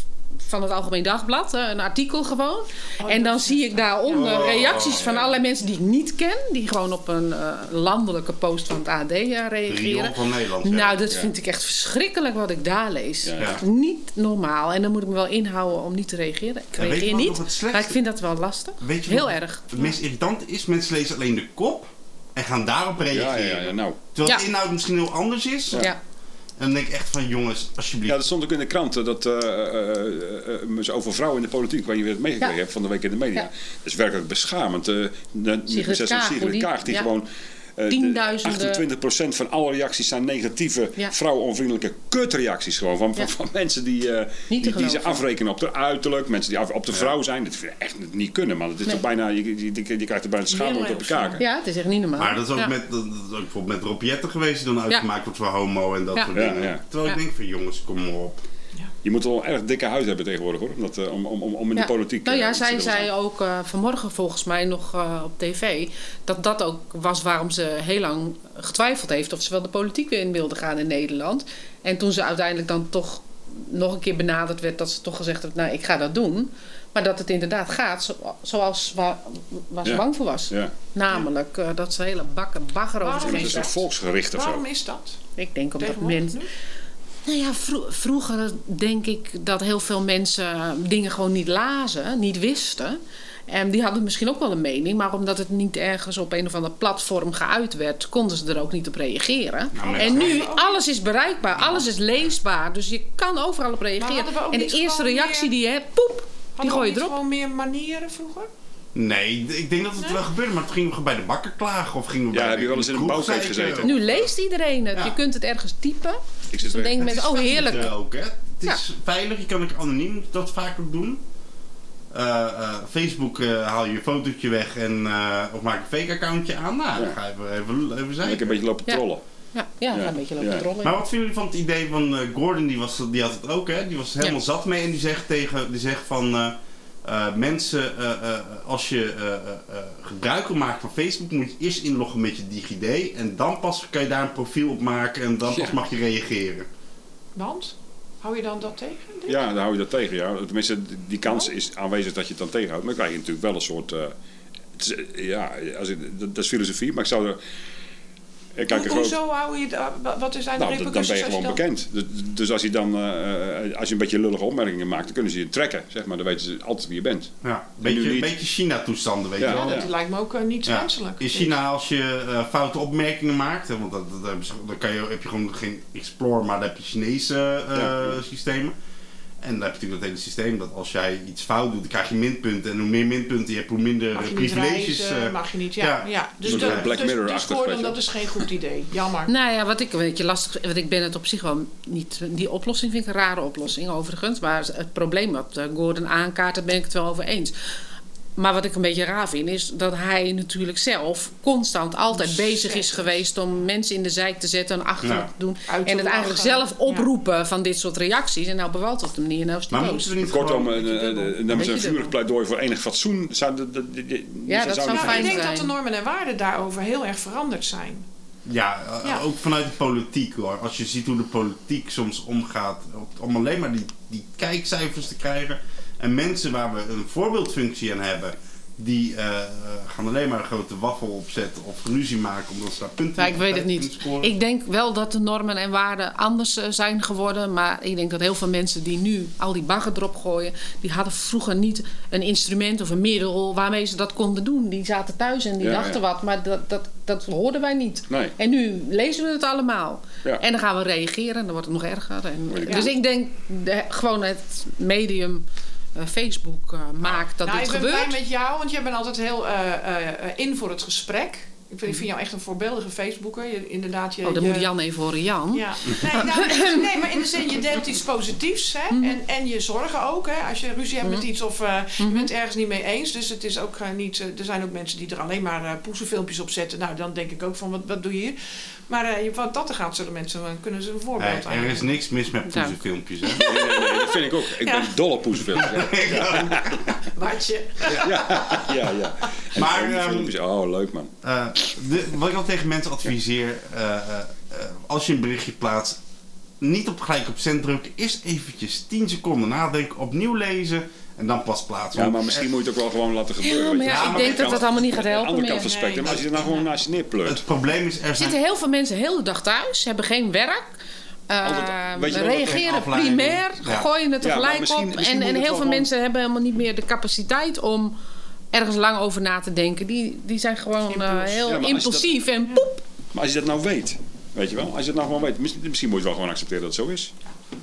van het Algemeen Dagblad, eh, een artikel gewoon. en dan zie ik daaronder Oh, reacties van allerlei mensen die ik niet ken, die gewoon op een eh, landelijke post van het AD eh, reageren. van Nederland. Nou, dat Ja. vind ik echt verschrikkelijk wat ik daar lees. Ja. Ja. Niet normaal. En dan moet ik me wel inhouden om niet te reageren. Ik En weet je reageer niet, maar ik vind dat wel lastig. Weet je Heel wat erg. Het meest irritante is, mensen lezen alleen de kop en gaan daarop reageren. ja, ja, nou. Terwijl de inhoud misschien heel anders is. Ja. En dan denk ik echt van, jongens, alsjeblieft. Ja, dat stond ook in de krant eh, dat eh eh, eh, eh, over vrouwen in de politiek, waar je weer het meegekregen Ja. hebt van de week in de media. Ja. Dat is werkelijk beschamend. eh de- Sigrid Kaag, die- Kaag, die ja. gewoon. Eh, de Tienduizenden- 28% van alle reacties zijn negatieve, Ja. vrouwenonvriendelijke kutreacties gewoon. Van, van, Ja. van mensen die, eh, die, die ze afrekenen op de uiterlijk, mensen die af, op de vrouw zijn. Dat vind ik echt niet kunnen, man. Het is Nee. toch bijna, je, je, je, je krijgt er bijna schaamrood op je kaken. ja, het is echt niet normaal. Maar dat is ook, Ja. met, dat is ook bijvoorbeeld met Rob Jetten geweest, die dan uitgemaakt wordt voor homo en dat Ja. soort dingen. ja. Terwijl ik denk van, jongens, kom maar op. Je moet wel een erg dikke huid hebben tegenwoordig hoor. Om, dat, eh, om, om, om in Ja. de politiek. Nou eh, ja, te zij zei ook eh, vanmorgen volgens mij nog eh, op tv... dat dat ook was waarom ze heel lang getwijfeld heeft... of ze wel de politiek weer in wilde gaan in Nederland. En toen ze uiteindelijk dan toch nog een keer benaderd werd... dat ze toch gezegd heeft, nou, ik ga dat doen. Maar dat het inderdaad gaat zo- zoals waar, waar ze Ja. bang voor was. Ja. Namelijk eh, dat ze hele bakken bagger over Waarom zich Het heen is een zet. volksgericht of zo. Waarom is dat? Ik denk omdat Tegenwoordig mensen... Nou ja, vro- vroeger denk ik dat heel veel mensen dingen gewoon niet lazen, niet wisten. En die hadden misschien ook wel een mening, maar omdat het niet ergens op een of ander platform geuit werd, konden ze er ook niet op reageren. Nou, en nu, alles is bereikbaar, alles is leesbaar, dus je kan overal op reageren. En de eerste reactie meer- die je hebt, poep, die gooi je niet erop. gewoon meer manieren vroeger? Nee, ik denk dat het wel gebeurde, maar toen gingen we bij de bakker klagen of gingen we Ja, bij heb je wel eens in een gezeten? Nu leest iedereen het. Ja. Je kunt het ergens typen. Ik zit Dan er denken mensen, is oh heerlijk. ook, hè? Het Ja. is veilig, je kan ook anoniem dat vaak ook doen. Eh, eh, Facebook eh, haal je je fotootje weg en, eh, of maak een fake accountje aan. Nou, dan Ja. ga je even, even, even lekker zeiken. een beetje lopen trollen. Ja, ja, Ja. een beetje lopen Ja. trollen. Maar wat vinden jullie van het idee van eh, Gordon? Die, was, die had het ook, hè? Die was helemaal zat mee en die zegt, tegen, die zegt van... eh, mensen, eh, eh, als je eh, eh, eh, gebruik wil maken van Facebook, moet je eerst inloggen met je DigiD. En dan pas kan je daar een profiel op maken en dan pas mag je reageren. Want? Hou je dan dat tegen? Ja, dan hou je dat tegen. Ja. Tenminste, die kans is aanwezig dat je het dan tegenhoudt. Maar dan krijg je natuurlijk wel een soort. ja, als ik, dat, dat is filosofie, maar ik zou er. Kijk, Hoe, een groot, hoezo hou je wa- Wat zijn de nou, dan dan ben je als gewoon dan... bekend. Dus, dus als je dan eh, als je een beetje lullige opmerkingen maakt, dan kunnen ze je trekken. Zeg maar. Dan weten ze altijd wie je bent. Ja, beetje, niet. een beetje China-toestanden, weet Ja, je wel. Ja, dat lijkt me ook eh, niet Ja. wenselijk. In China, als je eh, foute opmerkingen maakt, hè, want dat, dan kan je, heb je gewoon geen Explore, maar dan heb je Chinese eh, Ja. systemen. En dan heb je natuurlijk dat hele systeem dat als jij iets fout doet, dan krijg je minpunten. En hoe meer minpunten je hebt, hoe minder Mag eh, je privileges. reizen, eh, mag je niet, ja. ja. ja. Dus, Een de, Black dus, Mirror-achtig dus Gordon, dat is geen goed idee. Jammer. Nou ja, wat ik een beetje lastig want ik ben het op zich wel niet. Die oplossing vind ik een rare oplossing, overigens. Maar het probleem wat eh, Gordon aankaart, daar ben ik het wel over eens. Maar wat ik een beetje raar vind, is dat hij natuurlijk zelf constant altijd bezig is geweest om mensen in de zijk te zetten en achter te doen. En het eigenlijk zelf oproepen van dit soort reacties. En nou bevalt het hem niet en nou is maar boos. moeten we niet Kortom, gewoon... een, een, een, een, Beetje een vurig pleidooi voor enig fatsoen. Zou, dat, dat, dat- Ja, dat zou fijn ik denk dat de normen en waarden daarover heel erg veranderd zijn. Ja, eh, Ja. ook vanuit de politiek hoor. Als je ziet hoe de politiek soms omgaat, om alleen maar die, die kijkcijfers te krijgen. En mensen waar we een voorbeeldfunctie aan hebben, die eh, eh, gaan alleen maar een grote waffel opzetten of ruzie maken omdat ze daar punten Ja, ik weet het niet. Ik denk wel dat de normen en waarden anders eh, zijn geworden. Maar ik denk dat heel veel mensen die nu al die bagger erop gooien... die hadden vroeger niet een instrument of een middel waarmee ze dat konden doen. Die zaten thuis en die Ja, dachten ja. wat. Maar dat, dat, dat hoorden wij niet. Nee. En nu lezen we het allemaal. Ja. En dan gaan we reageren en dan wordt het nog erger. En, dus ik denk de- gewoon het medium Facebook eh, maakt dat nou, dit ik ben gebeurt. blij met jou, want jij bent altijd heel eh, eh, eh, in voor het gesprek. Ik vind, ik vind jou echt een voorbeeldige Facebooker. Je, inderdaad, je, Oh, dan je- moet Jan even horen. Jan. Ja. Nee, nou, nee, maar in de zin, je deelt iets positiefs. Hè? Mhm. En, en je zorgen ook. Hè? Als je ruzie hebt met iets of eh, je Mhm. bent ergens niet mee eens. Dus het is ook eh, niet... eh, er zijn ook mensen die er alleen maar eh poezenfilmpjes op zetten. Nou, dan denk ik ook van, wat, wat doe je hier? Maar eh, wat dat er gaat, zullen mensen, kunnen ze een voorbeeld Nee, er is niks mis met Ja. poezenfilmpjes. Hè? Nee, nee, nee, dat vind ik ook. Ik Ja. ben dol op poezenfilms. Ja, Watje. ja, ja. ja. En Maar, ehm, filmpjes, oh, leuk man. De, wat ik al tegen mensen adviseer, eh, eh, eh, als je een berichtje plaatst, niet op gelijk op zend drukken, eerst eventjes 10 seconden nadenken, opnieuw lezen en dan pas plaatsen. Ja, maar misschien moet je het ook wel gewoon laten gebeuren. Ja, weet maar je. ja, Ja, ik maar denk dat kan- dat allemaal niet gaat Aan de helpen andere kant van het spectrum, Nee, als je er nou gewoon naast je neerpleurt. het probleem is, er Er zijn... zitten heel veel mensen heel de dag thuis, hebben geen werk. Altijd- je wel, reageren primair, Ja. gooien het tegelijk misschien- op. misschien En, en heel veel gewoon- mensen hebben helemaal niet meer de capaciteit om ergens lang over na te denken. Die, die zijn gewoon eh, heel Ja, impulsief en poep. Maar als je dat nou weet, weet je wel, als je dat nou gewoon weet, misschien, misschien moet je wel gewoon accepteren dat het zo is.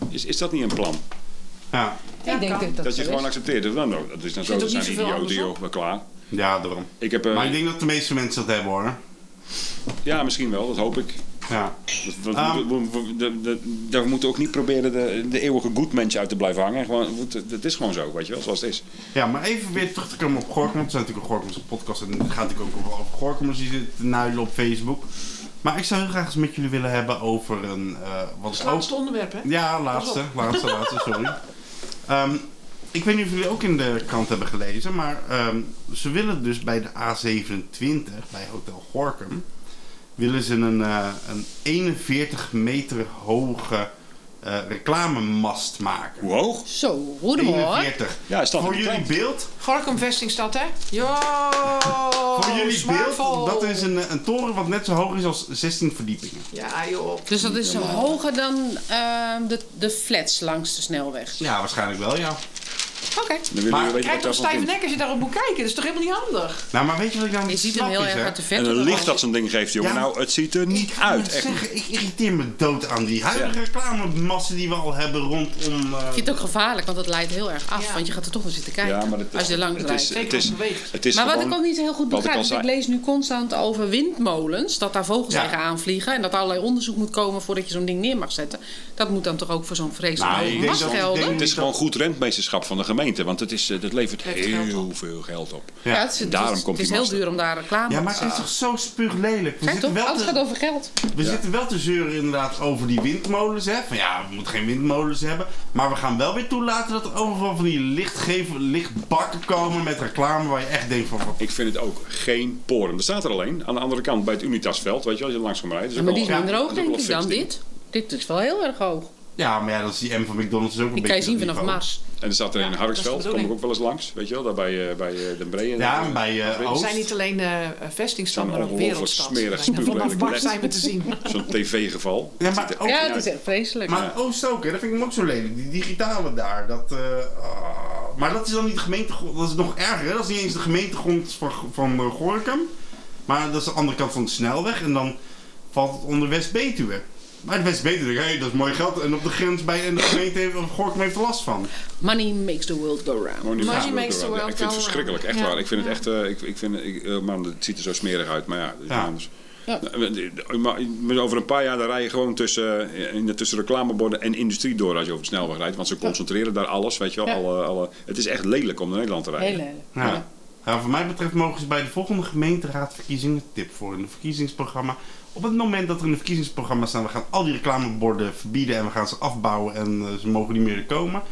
Is, is dat niet een plan? Ja, ik denk dat dat, Dat je gewoon is. accepteert. Dat, nou, dat is dan zo, dat zijn idioten, wel klaar. ja, daarom. Ik heb, eh, Maar ik denk dat de meeste mensen dat hebben hoor. ja, misschien wel, dat hoop ik. Ja. Dat, dat, Um, we, moeten ook niet proberen de, de eeuwige goedmensch uit te blijven hangen. Gewoon, het is gewoon zo, weet je wel, zoals het is. ja, maar even weer terug te komen op Gorkum. want We zijn natuurlijk een Gorkumse podcast en het gaat natuurlijk ook over Gorkumers die zitten te nuilen op Facebook. Maar ik zou heel graag eens met jullie willen hebben over een... eh wat Het ook... laatste onderwerp, hè? Ja, laatste, laatste, laatste, sorry. Ehm, ik weet niet of jullie ook in de krant hebben gelezen, maar ehm, ze willen dus bij de A27, bij Hotel Gorkum, willen ze een, eh, een 41 meter hoge eh, reclamemast maken. Hoe hoog? Zo, goedemorgen. 41. Ja, is dat Voor jullie beeld, Gorkum Vestingstad, hè? Yo! voor jullie beeld, dat is een, een toren wat net zo hoog is als 16 verdiepingen. Ja, joh. Dus dat is hoger dan ehm, de, de flats langs de snelweg. Ja, waarschijnlijk wel, ja. Oké. Dan Maar- we weten Krijg wat toch stijve nek als je daarop moet kijken. Dat is toch helemaal niet handig? Nou, maar weet je wat ik nou Je niet ziet hem heel is, erg uit de verte. En een licht dat zo'n ding geeft, jongen. Ja, nou, het ziet er niet Ik uit. Echt. zeggen, ik irriteer me dood aan die huidige reclamemassen die we al hebben rondom... eh, Ik vind het ook gevaarlijk, want het leidt heel erg af. Ja. Want je gaat er toch naar zitten kijken. Ja, maar het, als je langs het is, het is, het is maar wat ik ook niet heel goed ik begrijp, ik zei. lees nu constant over windmolens, dat daar vogels Ja. tegen aanvliegen en dat allerlei onderzoek moet komen voordat je zo'n ding neer mag zetten. Dat moet dan toch ook voor zo'n vreselijk Nou, ik hoge mast dat- ik gelden? Het is dat- gewoon goed rentmeesterschap van de gemeente, want het, is, eh, dat levert heel veel geld op. Ja. Ja, het is, het Daarom is, komt het is die heel duur om daar reclame Ja, maar te het is toch zo spuuglelijk. We zitten, toch, wel alles gaat te, over geld. we zitten wel te zeuren inderdaad over die windmolens. Hè? Van ja, we moeten geen windmolens hebben. Maar we gaan wel weer toelaten dat er overal van die lichtgeven, lichtbakken komen met reclame waar je echt denkt van... Wat, Ik vind het ook geen poren. Er staat er alleen aan de andere kant bij het Unitasveld, weet je wel, als je langs gaat rijden. Maar die is Ja, minder hoog dat is ook denk ik dan dit. Dit is wel heel erg hoog. Ja, maar ja, dat is die M van McDonald's is ook een Die beetje kan je zien vanaf. Mars. En er staat er Ja, in dat is de Harksveld, kom ik ook wel eens langs, weet je wel, daar bij, eh, bij eh, Den Bree. en Ja, dan, bij eh, We zijn niet alleen eh vestingstad, Zo'n maar ook wereldstad. smerig, Vanaf Mars zijn we te zien. Zo'n tv-geval. Ja, maar ook- Ja, het is echt vreselijk. Maar Oost ook, hè? dat vind ik hem ook zo lelijk. Die digitale daar. Dat, eh, ah. maar dat is dan niet de gemeentegrond. Dat is nog erger. Hè? Dat is niet eens de gemeentegrond van, van eh, Gorinchem. Maar dat is de andere kant van de snelweg. En dan valt het onder West-Betuwe. Maar de West-Betuwe denkt, hé, dat is mooi geld. En op de grens bij en de gemeente heeft, of Gorinchem heeft er last van. Money makes the world go round. Money makes the world Ik vind het go verschrikkelijk, echt round. waar. Ik vind het echt, eh, ik, ik vind, ik, eh, man, het ziet er zo smerig uit, maar ja, dat is Ja. anders. Ja. Nou, maar- Over een paar jaar dan rij je gewoon tussen, eh, in de, tussen reclameborden en industrie door als je over de snelweg rijdt. Want ze concentreren daar alles, weet je wel. Ja. Alle, alle, het is echt lelijk om naar Nederland te rijden. Heel lelijk. Ja. Ja, voor mij betreft mogen ze bij de volgende gemeenteraadverkiezingen, tip voor in het verkiezingsprogramma. Op het moment dat er in het verkiezingsprogramma staan, we gaan al die reclameborden verbieden en we gaan ze afbouwen en eh, ze mogen niet meer komen.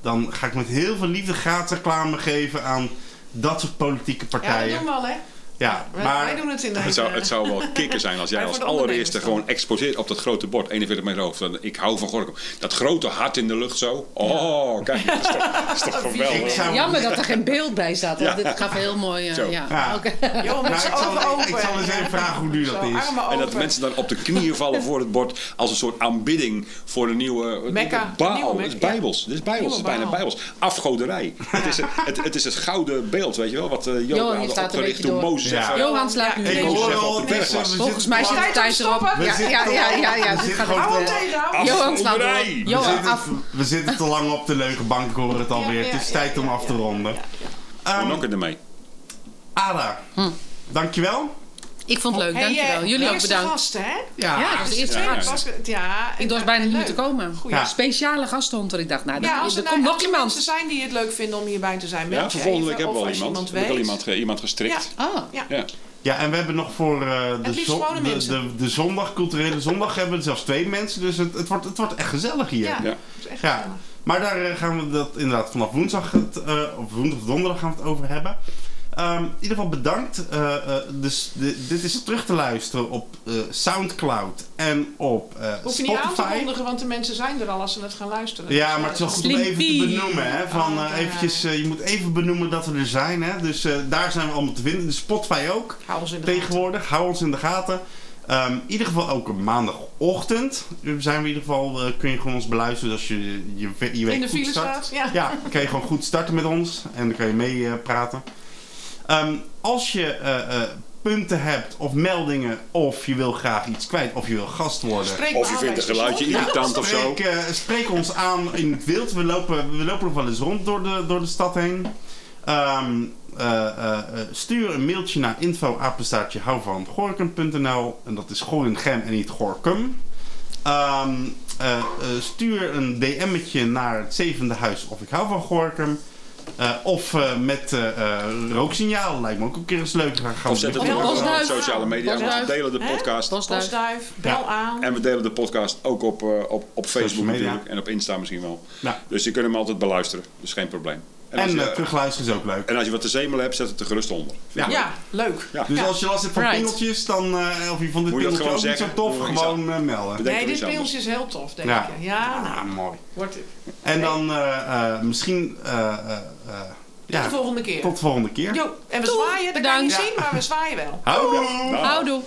Dan ga ik met heel veel liefde gratis reclame geven aan dat soort politieke Ja, dat partijen. doen we al, hè? Ja, maar Wij doen het in de Het zou, het zou wel kicken zijn als jij als allereerste gewoon exposeert op dat grote bord, 41 meter hoog. Dan, ik hou van Gorkum. Dat grote hart in de lucht zo. Oh, kijk, dat is toch, dat is toch ik geweldig. zou, Jammer dat er geen beeld bij staat. Want dit gaf heel mooi. eh, Zo. ja. Ja. Met Nou, ik, zal, ogen open. ik zal eens even vragen hoe duur dat is. En dat mensen dan op de knieën vallen voor het bord als een soort aanbidding voor de nieuwe Mekka. Baal. Nieuwe Het is Mekka, bijbels. Dit is bijbels. Het is Nieuwe bijna bijbels. Afgoderij. het, is, het, het is het gouden beeld, weet je wel, wat uh, Johan, Johan je had opgericht toen door. Mozes Ja. Johan slaat nu Ja, Ik hoor al, we Volgens mij zit te erop. Ja, We ja, ja, ja, ja. we Dit gaat gewoon eh, Johan slaat. Afgoderij. We Johan, zitten, af. we zitten te lang op de leugenbank, ik hoor het alweer. Ja, ja, het is ja, tijd om ja, af te ja, ronden. Hoe Ehm, nok het ermee? Ada, Hm. dankjewel. Ik vond het leuk, Hey, dankjewel. eh, Jullie ook eerste bedankt. gast, hè? Ja, Ja, dat was de eerste gast. Was, ja, Ik was bijna niet leuk. te komen. Goeie. Ja. Speciale gast stond er. Ik dacht, nou, Ja, er, er, er nou- komt nog als er iemand. mensen zijn die het leuk vinden om hierbij te zijn, Ja, volgende even, week hebben we al iemand. iemand Heb ik al iemand, iemand gestrikt. Ja. Ja. Ja, en we hebben nog voor eh, de, de, de, de zondag, culturele zondag, hebben we zelfs twee mensen. Dus het, het, wordt, het wordt echt gezellig hier. Ja, Ja. is echt Ja. gezellig. Maar daar eh, gaan we dat inderdaad vanaf woensdag, het, eh, of woensdag of donderdag gaan we het over hebben. Ehm, in ieder geval bedankt. Eh, eh, dus de- dit is terug te luisteren op eh, Soundcloud en op eh, Hoef je niet aan te Spotify. kondigen, want de mensen zijn er al als ze het gaan luisteren. Ja, Dus, maar het is wel goed om even te benoemen. Hè? Van, Oh, eventjes, je moet even benoemen dat we er zijn. Hè? Dus eh, daar zijn we allemaal te vinden. Dus Spotify ook. Hou ons in de gaten. Tegenwoordig. Hou ons in de gaten. Ehm, in ieder geval ook maandagochtend zijn we in ieder geval, eh, kun je gewoon ons beluisteren als je je, je week In de file staat. Ja. Ja, dan kan je gewoon goed starten met ons en dan kan je mee eh, Ehm, als je eh, eh, punten hebt of meldingen of je wil graag iets kwijt of je wil gast worden. Spreek Of je vindt een geluidje irritant of zo. Spreek, eh, spreek ons aan in het wild. We lopen, we lopen nog wel eens rond door de, door de stad heen. Ehm, eh, eh, eh, stuur een mailtje naar info apenstaartje hou van gorkum.nl en dat is Gorinchem en niet Gorkum. Ehm, eh, eh, stuur een DM'tje naar het zevende huis of ik hou van Gorkum. Eh, of eh, met eh, eh, rooksignaal. Lijkt me ook een keer eens leuk. Gaan gaan Of zet het op sociale media. Want we delen de podcast. Postduif, bel Ja. aan. En we delen de podcast ook op, eh, op, op Facebook natuurlijk. En op Insta misschien wel. Ja. Dus je kunt hem altijd beluisteren. Dus geen probleem. En, En je, eh, terugluisteren is ook leuk. en als je wat te zemelen hebt, zet het er gerust onder. Ja. Ja, leuk. Ja. Dus Ja. als je last hebt van Right. pingeltjes, dan, eh, of je vond dit pingeltje gewoon ook niet zo tof, gewoon eh, melden. Nee, dit pilsje is heel tof, denk Ja. je. Ja, nou, Ah, mooi. wordt het. En dan eh, eh, misschien eh, eh, eh, Tot ja, de volgende keer. tot de volgende keer. Jo, en we zwaaien, dat kan je niet zien, maar we zwaaien wel. Houdoe! Houdoe.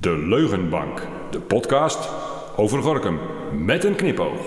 De Leugenbank, de podcast over Gorkum met een knipoog.